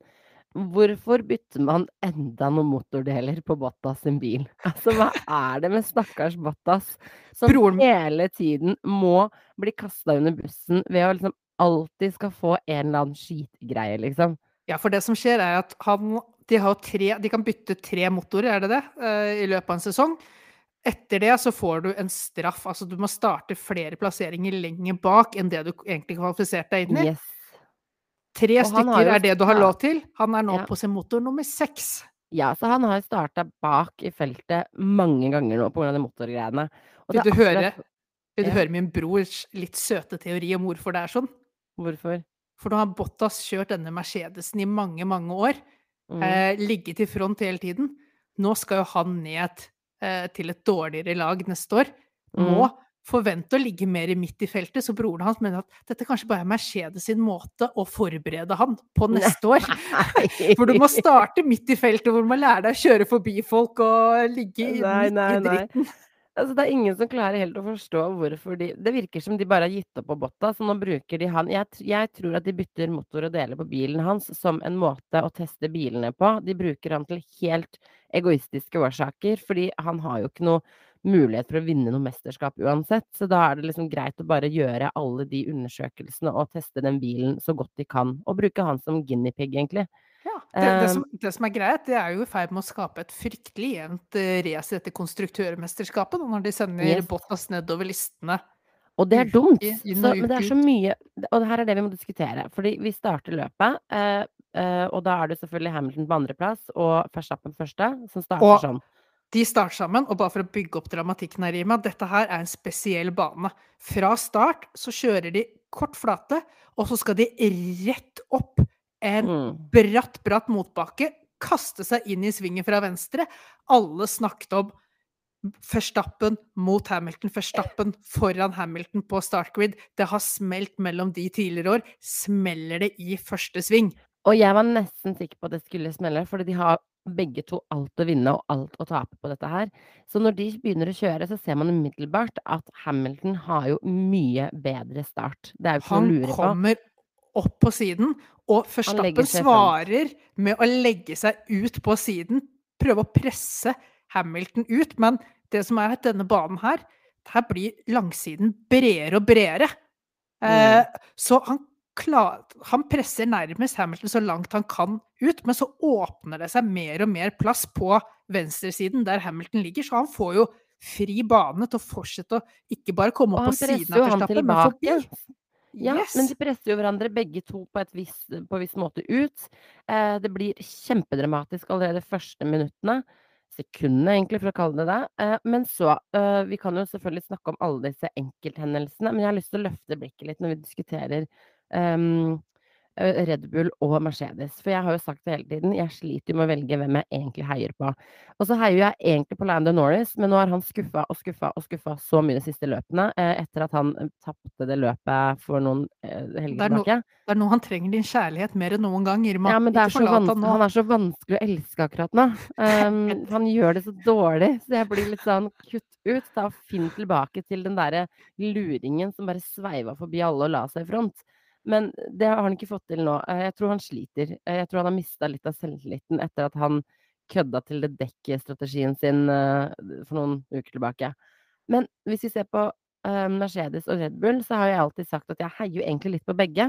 [SPEAKER 1] Hvorfor bytter man enda noen motordeler på Bottas sin bil? Altså, hva er det med stakkars Bottas som
[SPEAKER 2] Broren-
[SPEAKER 1] hele tiden må bli kasta under bussen ved å liksom alltid skal få en eller annen skitgreie, liksom?
[SPEAKER 2] Ja, for det som skjer er at han De, har tre, de kan bytte tre motorer, er det det, eh, i løpet av en sesong. Etter det så får du en straff. Altså du må starte flere plasseringer lenger bak enn det du egentlig kvalifiserte deg inn i.
[SPEAKER 1] Yes.
[SPEAKER 2] Tre
[SPEAKER 1] Og
[SPEAKER 2] stykker
[SPEAKER 1] jo
[SPEAKER 2] er det du har lov til. Han er nå
[SPEAKER 1] Ja.
[SPEAKER 2] på sin motor nummer seks.
[SPEAKER 1] Ja, så han har starta bak i feltet mange ganger nå pga. de motorgreiene.
[SPEAKER 2] Vil du høre, vil du
[SPEAKER 1] Ja.
[SPEAKER 2] høre min brors litt søte teori om hvorfor det er sånn?
[SPEAKER 1] Hvorfor?
[SPEAKER 2] For nå har Bottas kjørt denne Mercedesen i mange, mange år.
[SPEAKER 1] Mm.
[SPEAKER 2] eh, ligget i front hele tiden. Nå skal jo han ned eh, til et dårligere lag neste år. Må
[SPEAKER 1] Mm.
[SPEAKER 2] forvente å ligge mer midt i feltet, så broren hans mener at dette kanskje bare er Mercedes sin måte å forberede han på neste år. For du må starte midt i feltet, hvor du må lære deg å kjøre forbi folk og ligge i-
[SPEAKER 1] Nei,
[SPEAKER 2] midt
[SPEAKER 1] nei,
[SPEAKER 2] i
[SPEAKER 1] nei. Altså, det er ingen som klarer helt å forstå hvorfor de Det virker som de bare har gitt opp på Botta, så nå bruker de han jeg, jeg tror at de bytter motor og deler på bilen hans som en måte å teste bilene på. De bruker han til helt egoistiske årsaker, fordi han har jo ikke noe mulighet for å vinne noe mesterskap uansett. Så da er det liksom greit å bare gjøre alle de undersøkelsene og teste den bilen så godt de kan. Og bruke han som guinea pig, egentlig.
[SPEAKER 2] Ja, det, det,
[SPEAKER 1] Eh,
[SPEAKER 2] som, det som er greit, det er jo i ferd med å skape et fryktelig jevnt race i dette konstruktørmesterskapet, når de sender
[SPEAKER 1] Yes.
[SPEAKER 2] Bottas nedover listene.
[SPEAKER 1] Og det er dumt. Så, men det er så mye Og her er det vi må diskutere. Fordi vi starter løpet, eh, eh, og da er det selvfølgelig Hamilton på andreplass og Verstappen første, som starter
[SPEAKER 2] Og
[SPEAKER 1] sånn.
[SPEAKER 2] de starter sammen, og bare for å bygge opp dramatikken her, Rima, dette her er en spesiell bane. Fra start så kjører de kort flate, og så skal de rett opp en
[SPEAKER 1] Mm.
[SPEAKER 2] bratt, bratt motbakke, kaste seg inn i svingen fra venstre. Alle snakket om Førstappen mot Hamilton, førstappen foran Hamilton på startgrid. Det har smelt mellom de tidligere år. Smeller det i første sving?
[SPEAKER 1] Og jeg var nesten sikker på at det skulle smelle, fordi de har begge to alt å vinne og alt å tape på dette her. Så når de begynner å kjøre, så ser man umiddelbart at Hamilton har jo mye bedre start. Det er jo ikke noe
[SPEAKER 2] Han
[SPEAKER 1] å lure på.
[SPEAKER 2] kommer opp på siden, og
[SPEAKER 1] front.
[SPEAKER 2] svarer med å legge seg ut på siden. Prøve å presse Hamilton ut. Men det som er at denne banen her, her blir langsiden bredere og bredere. Eh, så han, klar, han presser nærmest Hamilton så langt han kan ut, men så åpner det seg mer og mer plass på venstresiden der Hamilton ligger, så han får jo fri bane til å fortsette å ikke bare komme opp på siden av Verstappen, men forbi.
[SPEAKER 1] Ja,
[SPEAKER 2] Yes!
[SPEAKER 1] men de presser jo hverandre begge to på et viss, på viss måte ut. Eh, det blir kjempedramatisk allerede første minuttene. Sekundene, egentlig, for å kalle det det. Eh, men så eh, Vi kan jo selvfølgelig snakke om alle disse enkelthendelsene, men jeg har lyst til å løfte blikket litt når vi diskuterer eh, Red Bull og Mercedes. For jeg har jo sagt det hele tiden, jeg sliter jo med å velge hvem jeg egentlig heier på. Og så heier jeg egentlig på Lando Norris, men nå har han skuffa og skuffa og skuffa så mye de siste løpene, eh, etter at han eh, tapte det løpet for noen eh, helger
[SPEAKER 2] er no- Det er nå han trenger din kjærlighet mer enn noen gang, Irma.
[SPEAKER 1] Ja, men det er så
[SPEAKER 2] han
[SPEAKER 1] han er så vanskelig å elske akkurat nå. Um, han gjør det så dårlig, så jeg blir litt sånn kutt ut. Da, og Finn tilbake til den derre luringen som bare sveiva forbi alle og la seg i front. Men det har han ikke fått til nå. Eh, Jeg tror han sliter. Eh, Jeg tror han har mista litt av selvtilliten etter at han kødda til det dekkstrategien sin eh, for noen uker tilbake. Men hvis vi ser på Mercedes og Red Bull, så har jeg alltid sagt at jeg heier jo egentlig litt på begge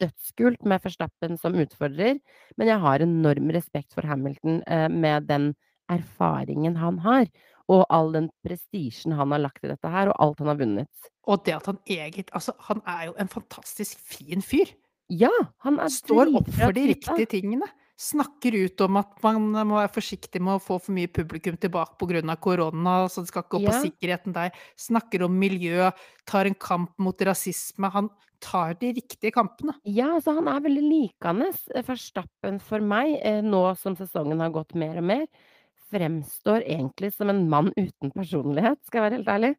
[SPEAKER 1] dødskult med Verstappen som utfordrer, men jeg har enorm respekt for Hamilton med den erfaringen han har, og all den prestisjen han har lagt i dette her, og alt han har vunnet.
[SPEAKER 2] Og det at han eget Altså, han er jo en fantastisk fin fyr.
[SPEAKER 1] Ja, han er
[SPEAKER 2] Står opp for de riktige tingene. Snakker ut om at man må være forsiktig med å få for mye publikum tilbake pga. korona, så det skal ikke gå på
[SPEAKER 1] Ja.
[SPEAKER 2] sikkerheten der. Snakker om miljø, tar en kamp mot rasisme. Han tar de riktige kampene.
[SPEAKER 1] Ja, altså han er veldig likende. Verstappen for meg, eh, nå som sesongen har gått mer og mer, fremstår egentlig som en mann uten personlighet, skal jeg være helt ærlig.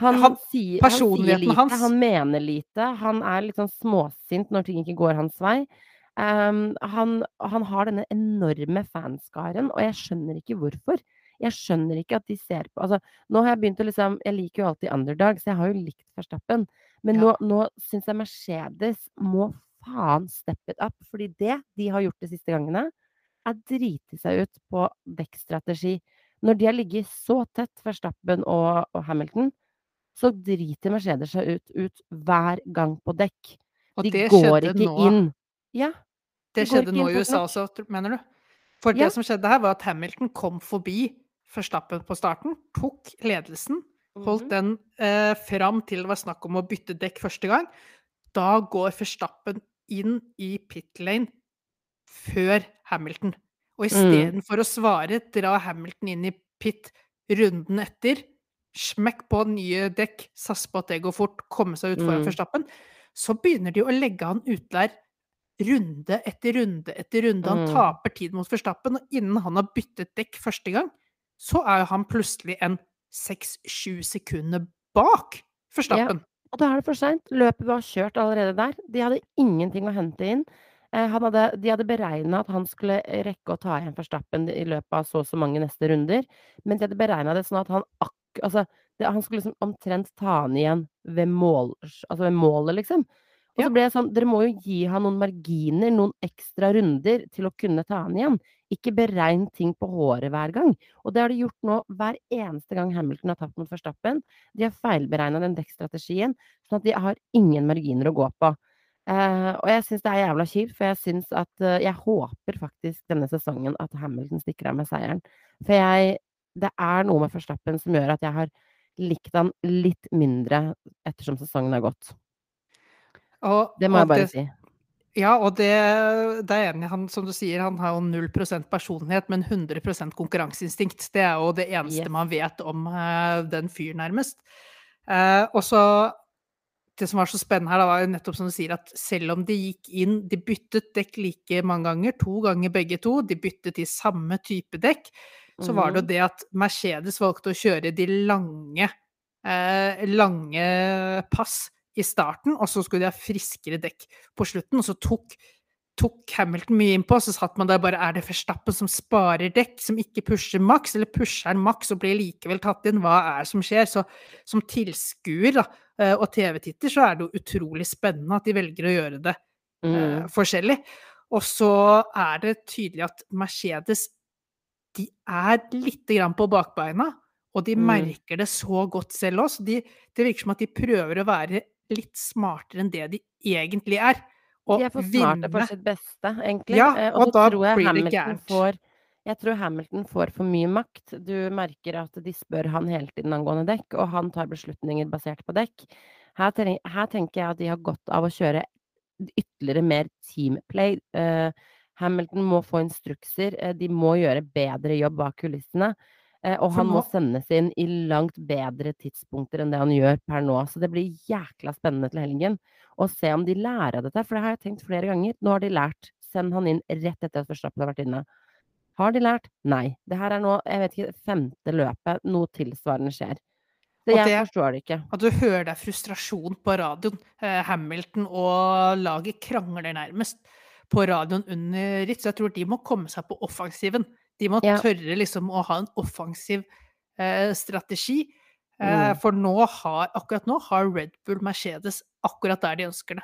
[SPEAKER 1] Han,
[SPEAKER 2] Han-
[SPEAKER 1] sier, han sier lite,
[SPEAKER 2] hans-
[SPEAKER 1] han mener lite, han er litt sånn småsint når ting ikke går hans vei. Um, han, han har denne enorme fanskaren, og jeg skjønner ikke hvorfor. Jeg skjønner ikke at de ser på Altså, nå har jeg begynt å liksom Jeg liker jo alltid underdog, så jeg har jo likt Verstappen. Men
[SPEAKER 2] Ja.
[SPEAKER 1] nå, nå syns jeg Mercedes må faen steppe it up, fordi det de har gjort de siste gangene, er driti seg ut på dekkstrategi. Når de har ligget så tett, Verstappen og, og Hamilton, så driter Mercedes seg ut, ut hver gang på dekk.
[SPEAKER 2] Og
[SPEAKER 1] De
[SPEAKER 2] det
[SPEAKER 1] går ikke
[SPEAKER 2] nå.
[SPEAKER 1] inn. Ja.
[SPEAKER 2] Det
[SPEAKER 1] de
[SPEAKER 2] skjedde nå i USA også, mener du? For
[SPEAKER 1] Ja.
[SPEAKER 2] det som skjedde her, var at Hamilton kom forbi Verstappen på starten, tok ledelsen, holdt
[SPEAKER 1] Mhm.
[SPEAKER 2] den eh, fram til det var snakk om å bytte dekk første gang. Da går Verstappen inn i pit lane før Hamilton. Og
[SPEAKER 1] Mm.
[SPEAKER 2] istedenfor å svare, dra Hamilton inn i pit runden etter, smekk på nye dekk, satse på at det går fort, komme seg ut foran
[SPEAKER 1] Mm.
[SPEAKER 2] Verstappen, så begynner de å legge han ut der runde etter runde etter runde. Han
[SPEAKER 1] Mm.
[SPEAKER 2] taper tid mot Forstappen, og innen han har byttet dekk første gang, så er han plutselig en seks-sju sekunder bak Verstappen.
[SPEAKER 1] Og da er det for seint. Løpet var kjørt allerede der. De hadde ingenting å hente inn. Eh, han hadde, de hadde beregna at han skulle rekke å ta igjen Verstappen i løpet av så og så mange neste runder, men de hadde beregna det sånn at han akk... Altså, det, han skulle liksom omtrent ta han igjen ved mål... Altså ved målet, liksom. Og så ble jeg sånn Dere må jo gi han noen marginer, noen ekstra runder, til å kunne ta han igjen. Ikke beregn ting på håret hver gang. Og det har de gjort nå hver eneste gang Hamilton har tapt mot Verstappen. De har feilberegna den dekkstrategien, sånn at de har ingen marginer å gå på. Eh, og jeg syns det er jævla kjipt, for jeg syns at uh, Jeg håper faktisk denne sesongen at Hamilton stikker av med seieren. For jeg Det er noe med Forstappen som gjør at jeg har likt han litt mindre ettersom sesongen har gått.
[SPEAKER 2] Og,
[SPEAKER 1] Det må jeg bare
[SPEAKER 2] det,
[SPEAKER 1] si.
[SPEAKER 2] Ja, og det, det er enig. Han, som du sier, han har jo 0 personlighet, men 100% konkurranseinstinkt. Det er jo det eneste
[SPEAKER 1] Yes.
[SPEAKER 2] man vet om uh, den fyren, nærmest. Og så Det som var så spennende her, da, var jo nettopp som du sier, at selv om de gikk inn De byttet dekk like mange ganger, to ganger begge to. De byttet i samme type dekk. Så var det jo
[SPEAKER 1] Mhm.
[SPEAKER 2] det at Mercedes valgte å kjøre de lange, eh, lange pass i starten, og så skulle de ha friskere dekk på slutten. Og så tok, tok Hamilton mye innpå, så satt man der bare Er det Verstappen som sparer dekk, som ikke pusher maks, eller pusher han maks og blir likevel tatt inn? Hva er det som skjer? Så som tilskuer da, og TV-titter så er det jo utrolig spennende at de velger å gjøre det eh,
[SPEAKER 1] Mm.
[SPEAKER 2] forskjellig. Og så er det tydelig at Mercedes de er lite grann på bakbeina, og de
[SPEAKER 1] Mm.
[SPEAKER 2] merker det så godt selv også. De, det virker som at de prøver å være litt smartere enn det de egentlig er. Og
[SPEAKER 1] De er for smarte for sitt beste, egentlig.
[SPEAKER 2] Ja, og,
[SPEAKER 1] og
[SPEAKER 2] da
[SPEAKER 1] tror jeg
[SPEAKER 2] blir det
[SPEAKER 1] Hamilton
[SPEAKER 2] gærent.
[SPEAKER 1] får Jeg tror Hamilton får for mye makt. Du merker at de spør han hele tiden angående dekk, og han tar beslutninger basert på dekk. Her, tenker jeg at de har godt av å kjøre ytterligere mer teamplay. Eh, Hamilton må få instrukser. eh, de må gjøre bedre jobb bak kulissene. Eh, og han må sendes inn i langt bedre tidspunkter enn det han gjør per nå. Så det blir jækla spennende til helgen å se om de lærer av dette. For det har jeg tenkt flere ganger. Nå har de lært. Send han inn rett etter at Verstappen har vært inne. Har de lært? Nei. Det her er nå, jeg vet ikke, femte løpet noe tilsvarende skjer.
[SPEAKER 2] Det,
[SPEAKER 1] jeg
[SPEAKER 2] det-
[SPEAKER 1] forstår det ikke.
[SPEAKER 2] At du hører det er frustrasjon på radioen. Eh, Hamilton og laget krangler nærmest på radioen under ritt, så jeg tror de må komme seg på offensiven. De må
[SPEAKER 1] Ja.
[SPEAKER 2] tørre liksom å ha en offensiv eh, strategi. Eh,
[SPEAKER 1] Mm.
[SPEAKER 2] For nå har, akkurat nå har Red Bull Mercedes akkurat der de ønsker det.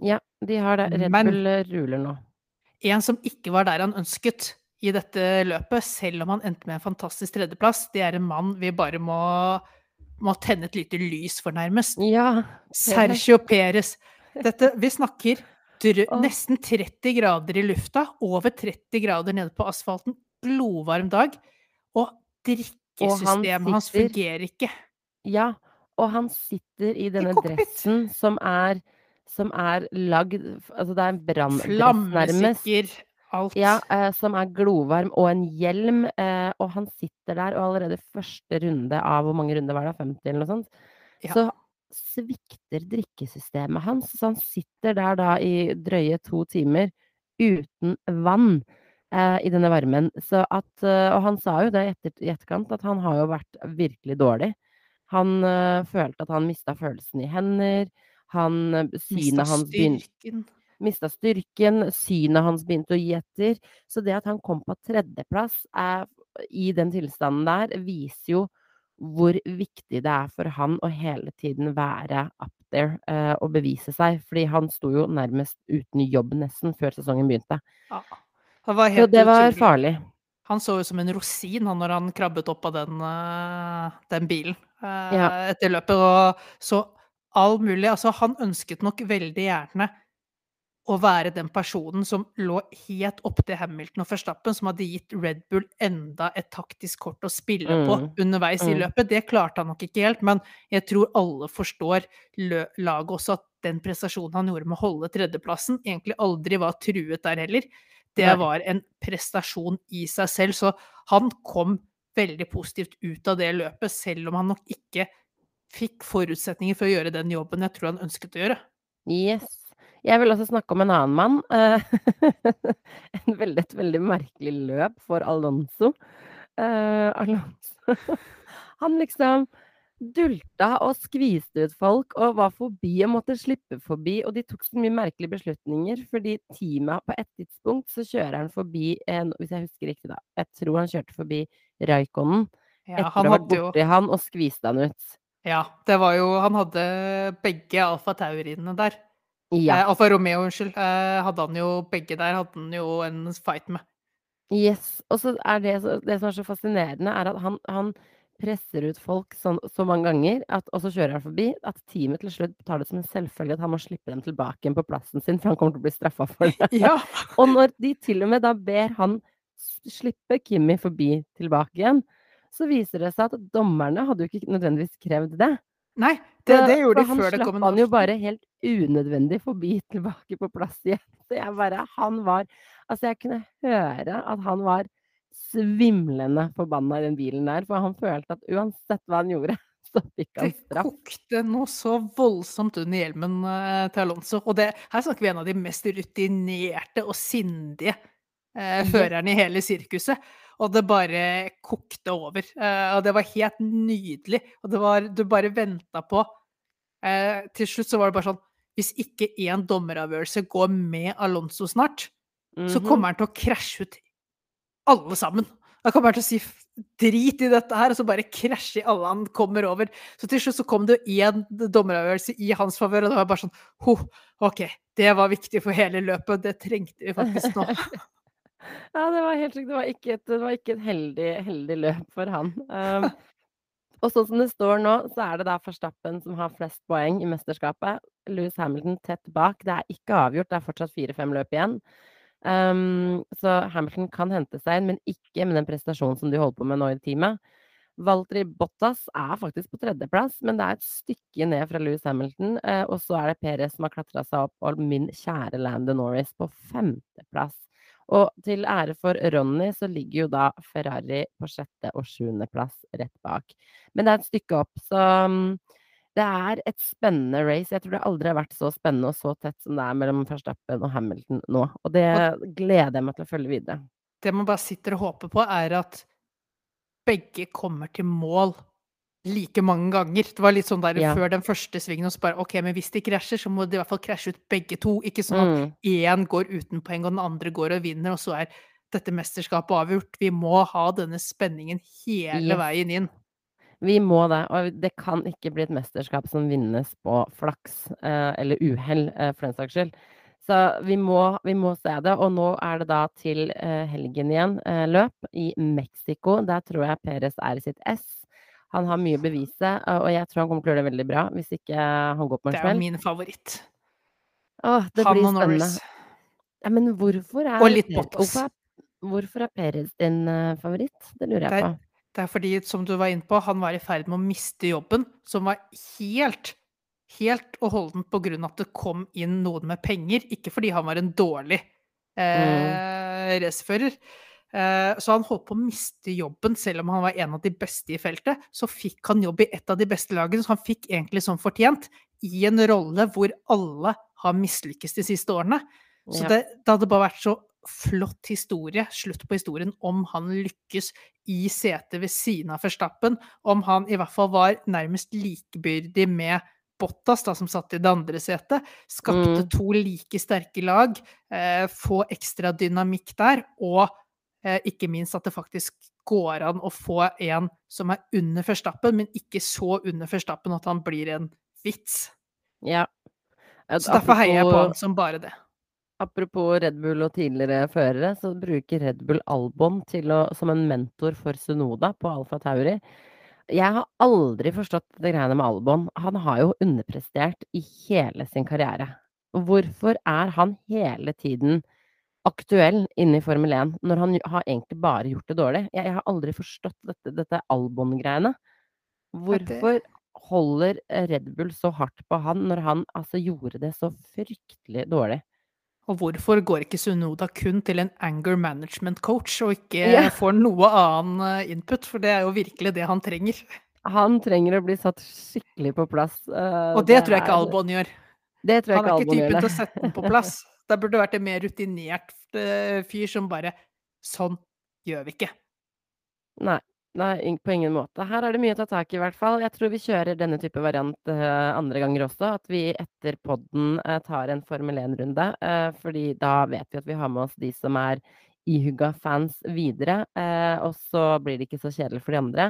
[SPEAKER 1] Ja, de har det. Red
[SPEAKER 2] Men-
[SPEAKER 1] Bull ruler nå.
[SPEAKER 2] En som ikke var der han ønsket i dette løpet, selv om han endte med en fantastisk tredjeplass, det er en mann vi bare må, må tenne et lite lys for, nærmest.
[SPEAKER 1] Ja.
[SPEAKER 2] Sergio Perez. Dette, vi snakker nesten 30 grader i lufta, over 30 grader nede på asfalten, glovarm dag, og drikkesystemet hans
[SPEAKER 1] sitter-
[SPEAKER 2] fungerer ikke.
[SPEAKER 1] Ja, og han sitter i denne dressen som er som er lagd Altså, det er en branndress, nærmest.
[SPEAKER 2] Flammesikker, alt.
[SPEAKER 1] Ja, eh, som er glovarm, og en hjelm. Eh, og han sitter der, og allerede første runde av Hvor mange runder var det? 50, eller noe sånt?
[SPEAKER 2] Ja.
[SPEAKER 1] Så svikter drikkesystemet hans. Så han sitter der da i drøye to timer uten vann eh, i denne varmen. Så at eh, Og han sa jo det i etter, etterkant, at han har jo vært virkelig dårlig. Han eh, følte at han mista følelsen i hender. Han eh, Synet hans begynte. Mista styrken, synet hans begynte å gi etter. Så det at han kom på tredjeplass er, i den tilstanden der, viser jo hvor viktig det er for han å hele tiden være up there eh, og bevise seg. Fordi han sto jo nærmest uten jobb nesten før sesongen begynte.
[SPEAKER 2] Ja. Det var
[SPEAKER 1] Så det var
[SPEAKER 2] utrolig.
[SPEAKER 1] farlig.
[SPEAKER 2] Han så jo som en rosin han, når han krabbet opp av den, uh, den bilen uh,
[SPEAKER 1] Ja.
[SPEAKER 2] etter løpet. Og så all mulig Altså, han ønsket nok veldig gjerne å være den personen som lå helt opptil Hamilton og Verstappen, som hadde gitt Red Bull enda et taktisk kort å spille på
[SPEAKER 1] Mm.
[SPEAKER 2] underveis i
[SPEAKER 1] Mm.
[SPEAKER 2] løpet. Det klarte han nok ikke helt, men jeg tror alle forstår laget også at den prestasjonen han gjorde med å holde tredjeplassen, egentlig aldri var truet der heller. Det
[SPEAKER 1] Nei.
[SPEAKER 2] var en prestasjon i seg selv, så han kom veldig positivt ut av det løpet, selv om han nok ikke fikk forutsetninger for å gjøre den jobben jeg tror han ønsket å gjøre.
[SPEAKER 1] Yes. Jeg vil også snakke om en annen mann. eh, en veldig, et veldig merkelig løp for Alonso. Uh, Alonso Han liksom dulta og skviste ut folk og var forbi og måtte slippe forbi. Og de tok så mye merkelige beslutninger, fordi teamet på et tidspunkt så kjører han forbi en, Hvis jeg husker riktig, da. Jeg tror han kjørte forbi Raikonen
[SPEAKER 2] Ja,
[SPEAKER 1] etter å ha vært borti han og skviste han ut.
[SPEAKER 2] Ja, det var jo Han hadde begge Alfa Taurinene der.
[SPEAKER 1] Ja.
[SPEAKER 2] Eh, Alfa Romeo, unnskyld. Eh, hadde han jo begge der, hadde han jo en fight med.
[SPEAKER 1] Yes. Og så er det, det som er så fascinerende, er at han, han presser ut folk så, så mange ganger, at, og så kjører han forbi, at teamet til slutt tar det som en selvfølge at han må slippe dem tilbake igjen på plassen sin, for han kommer til å bli straffa for det.
[SPEAKER 2] Ja.
[SPEAKER 1] Og når de til og med da ber han slippe Kimmi forbi tilbake igjen, Så viser det seg at dommerne hadde jo ikke nødvendigvis krevd det.
[SPEAKER 2] Nei, det, det gjorde de før det kom en Han
[SPEAKER 1] slapp han jo bare helt unødvendig forbi tilbake på plass igjen. Så jeg bare Han var Altså, jeg kunne høre at han var svimlende forbanna i den bilen der, for han følte at uansett hva han gjorde, så fikk han straff.
[SPEAKER 2] Det kokte noe så voldsomt under hjelmen eh, til Alonso. Og det, her snakker vi en av de mest rutinerte og sindige eh, førerne i hele sirkuset. Og det bare kokte over. Eh, og det var helt nydelig. Og det var Du bare venta på eh, Til slutt så var det bare sånn Hvis ikke én dommeravgjørelse går med Alonso snart, så
[SPEAKER 1] Mhm.
[SPEAKER 2] kommer han til å krasje ut alle sammen. Da kommer han til å si drit i dette her, og så bare krasje i alle han kommer over. Så til slutt så kom det jo én dommeravgjørelse i hans favør, og det var bare sånn Ho, OK, det var viktig for hele løpet. Det trengte vi faktisk nå.
[SPEAKER 1] Ja, det var helt sjukt. Det var ikke et, det var ikke et heldig, heldig løp for han. Um, og sånn som det står nå, så er det da Forstappen som har flest poeng i mesterskapet. Lewis Hamilton tett bak. Det er ikke avgjort, det er fortsatt fire-fem løp igjen. Um, så Hamilton kan hente seg inn, men ikke med den prestasjonen som de holder på med nå i teamet. Valtteri Bottas er faktisk på tredjeplass, men det er et stykke ned fra Lewis Hamilton. Uh, og så er det Perez som har klatra seg opp, og min kjære Landon Norris på femteplass. Og til ære for Ronny så ligger jo da Ferrari på sjette og sjuendeplass rett bak. Men det er et stykke opp, så mm, det er et spennende race. Jeg tror det aldri har vært så spennende og så tett som det er mellom Verstappen og Hamilton nå. Og det gleder jeg meg til å følge videre.
[SPEAKER 2] Det man bare sitter og håper på, er at begge kommer til mål like mange ganger. Det var litt sånn der
[SPEAKER 1] Ja.
[SPEAKER 2] før den første svingen, og så bare OK, men hvis de krasjer, så må de i hvert fall krasje ut begge to. Ikke sånn at
[SPEAKER 1] Mm.
[SPEAKER 2] én går uten poeng, og den andre går og vinner, og så er dette mesterskapet avgjort. Vi må ha denne spenningen hele
[SPEAKER 1] Yes.
[SPEAKER 2] veien inn.
[SPEAKER 1] Vi må det, og det kan ikke bli et mesterskap som vinnes på flaks eh, eller uhell, eh, for den saks skyld. Så vi må, vi må se det. Og nå er det da til eh, helgen igjen løp i Mexico. Der tror jeg Perez er i sitt ess. Han har mye å bevise, og jeg tror han kommer til å gjøre det veldig bra hvis ikke han går på en
[SPEAKER 2] Det er jo min favoritt.
[SPEAKER 1] Åh, det
[SPEAKER 2] Han
[SPEAKER 1] blir
[SPEAKER 2] og
[SPEAKER 1] spennende.
[SPEAKER 2] Norris.
[SPEAKER 1] Ja, men hvorfor er
[SPEAKER 2] Og litt Bottas.
[SPEAKER 1] Hvorfor er, er Perez din favoritt? Det lurer jeg
[SPEAKER 2] Det
[SPEAKER 1] på.
[SPEAKER 2] er, det er fordi, som du var inne på, han var i ferd med å miste jobben, som var helt, helt og holdent på grunn av at det kom inn noen med penger, ikke fordi han var en dårlig eh, racerfører. Eh, så han holdt på å miste jobben, selv om han var en av de beste i feltet. Så fikk han jobb i et av de beste lagene, så han fikk egentlig som fortjent, i en rolle hvor alle har mislykkes de siste årene. Så
[SPEAKER 1] Ja.
[SPEAKER 2] det, det hadde bare vært så flott historie, slutt på historien, om han lykkes i setet ved siden av Verstappen. Om han i hvert fall var nærmest likebyrdig med Bottas, da, som satt i det andre setet. Skapte
[SPEAKER 1] Mm.
[SPEAKER 2] to like sterke lag. Eh, få ekstra dynamikk der. Og eh, ikke minst at det faktisk går an å få en som er under Verstappen, men ikke så under Verstappen at han blir en vits.
[SPEAKER 1] Ja.
[SPEAKER 2] Så derfor heier jeg på han som bare det.
[SPEAKER 1] Apropos Red Bull og tidligere førere, så bruker Red Bull Albon å, som en mentor for Sunoda på Alfa Tauri. Jeg har aldri forstått det greiene med Albon. Han har jo underprestert i hele sin karriere. Hvorfor er han hele tiden aktuell inne i Formel 1, når han har egentlig bare gjort det dårlig? Jeg, jeg har aldri forstått dette, dette Albon-greiene. Hvorfor holder Red Bull så hardt på han når han altså gjorde det så fryktelig dårlig?
[SPEAKER 2] Og hvorfor går ikke Sunoda kun til en anger management coach, og ikke
[SPEAKER 1] yeah.
[SPEAKER 2] får noe annen eh, input? For det er jo virkelig det han trenger.
[SPEAKER 1] Han trenger å bli satt skikkelig på plass. eh,
[SPEAKER 2] Og det tror jeg ikke Albon gjør.
[SPEAKER 1] Det tror jeg
[SPEAKER 2] Han er
[SPEAKER 1] ikke
[SPEAKER 2] ikke typen til å sette den på plass. Det burde vært en mer rutinert eh, fyr som bare Sånn gjør vi ikke.
[SPEAKER 1] Nei, nei, på ingen måte. Her er det mye å ta tak i, i hvert fall. Jeg tror vi kjører denne type variant eh, andre ganger også. At vi etter podden eh, tar en Formel 1-runde. eh, fordi da vet vi at vi har med oss de som er ihugga fans videre. eh, og så blir det ikke så kjedelig for de andre.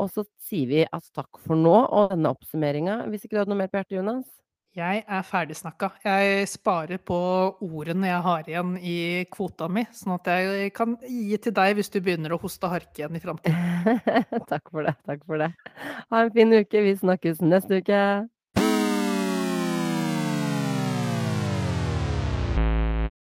[SPEAKER 1] Og så sier vi at takk for nå og denne oppsummeringa. Hvis ikke du hadde noe mer på hjertet, Jonas?
[SPEAKER 2] Jeg er ferdigsnakka. Jeg sparer på ordene jeg har igjen i kvota mi, sånn at jeg kan gi til deg hvis du begynner å hoste og harke igjen i framtiden.
[SPEAKER 1] takk for det. Takk for det. Ha en fin uke. Vi snakkes neste uke.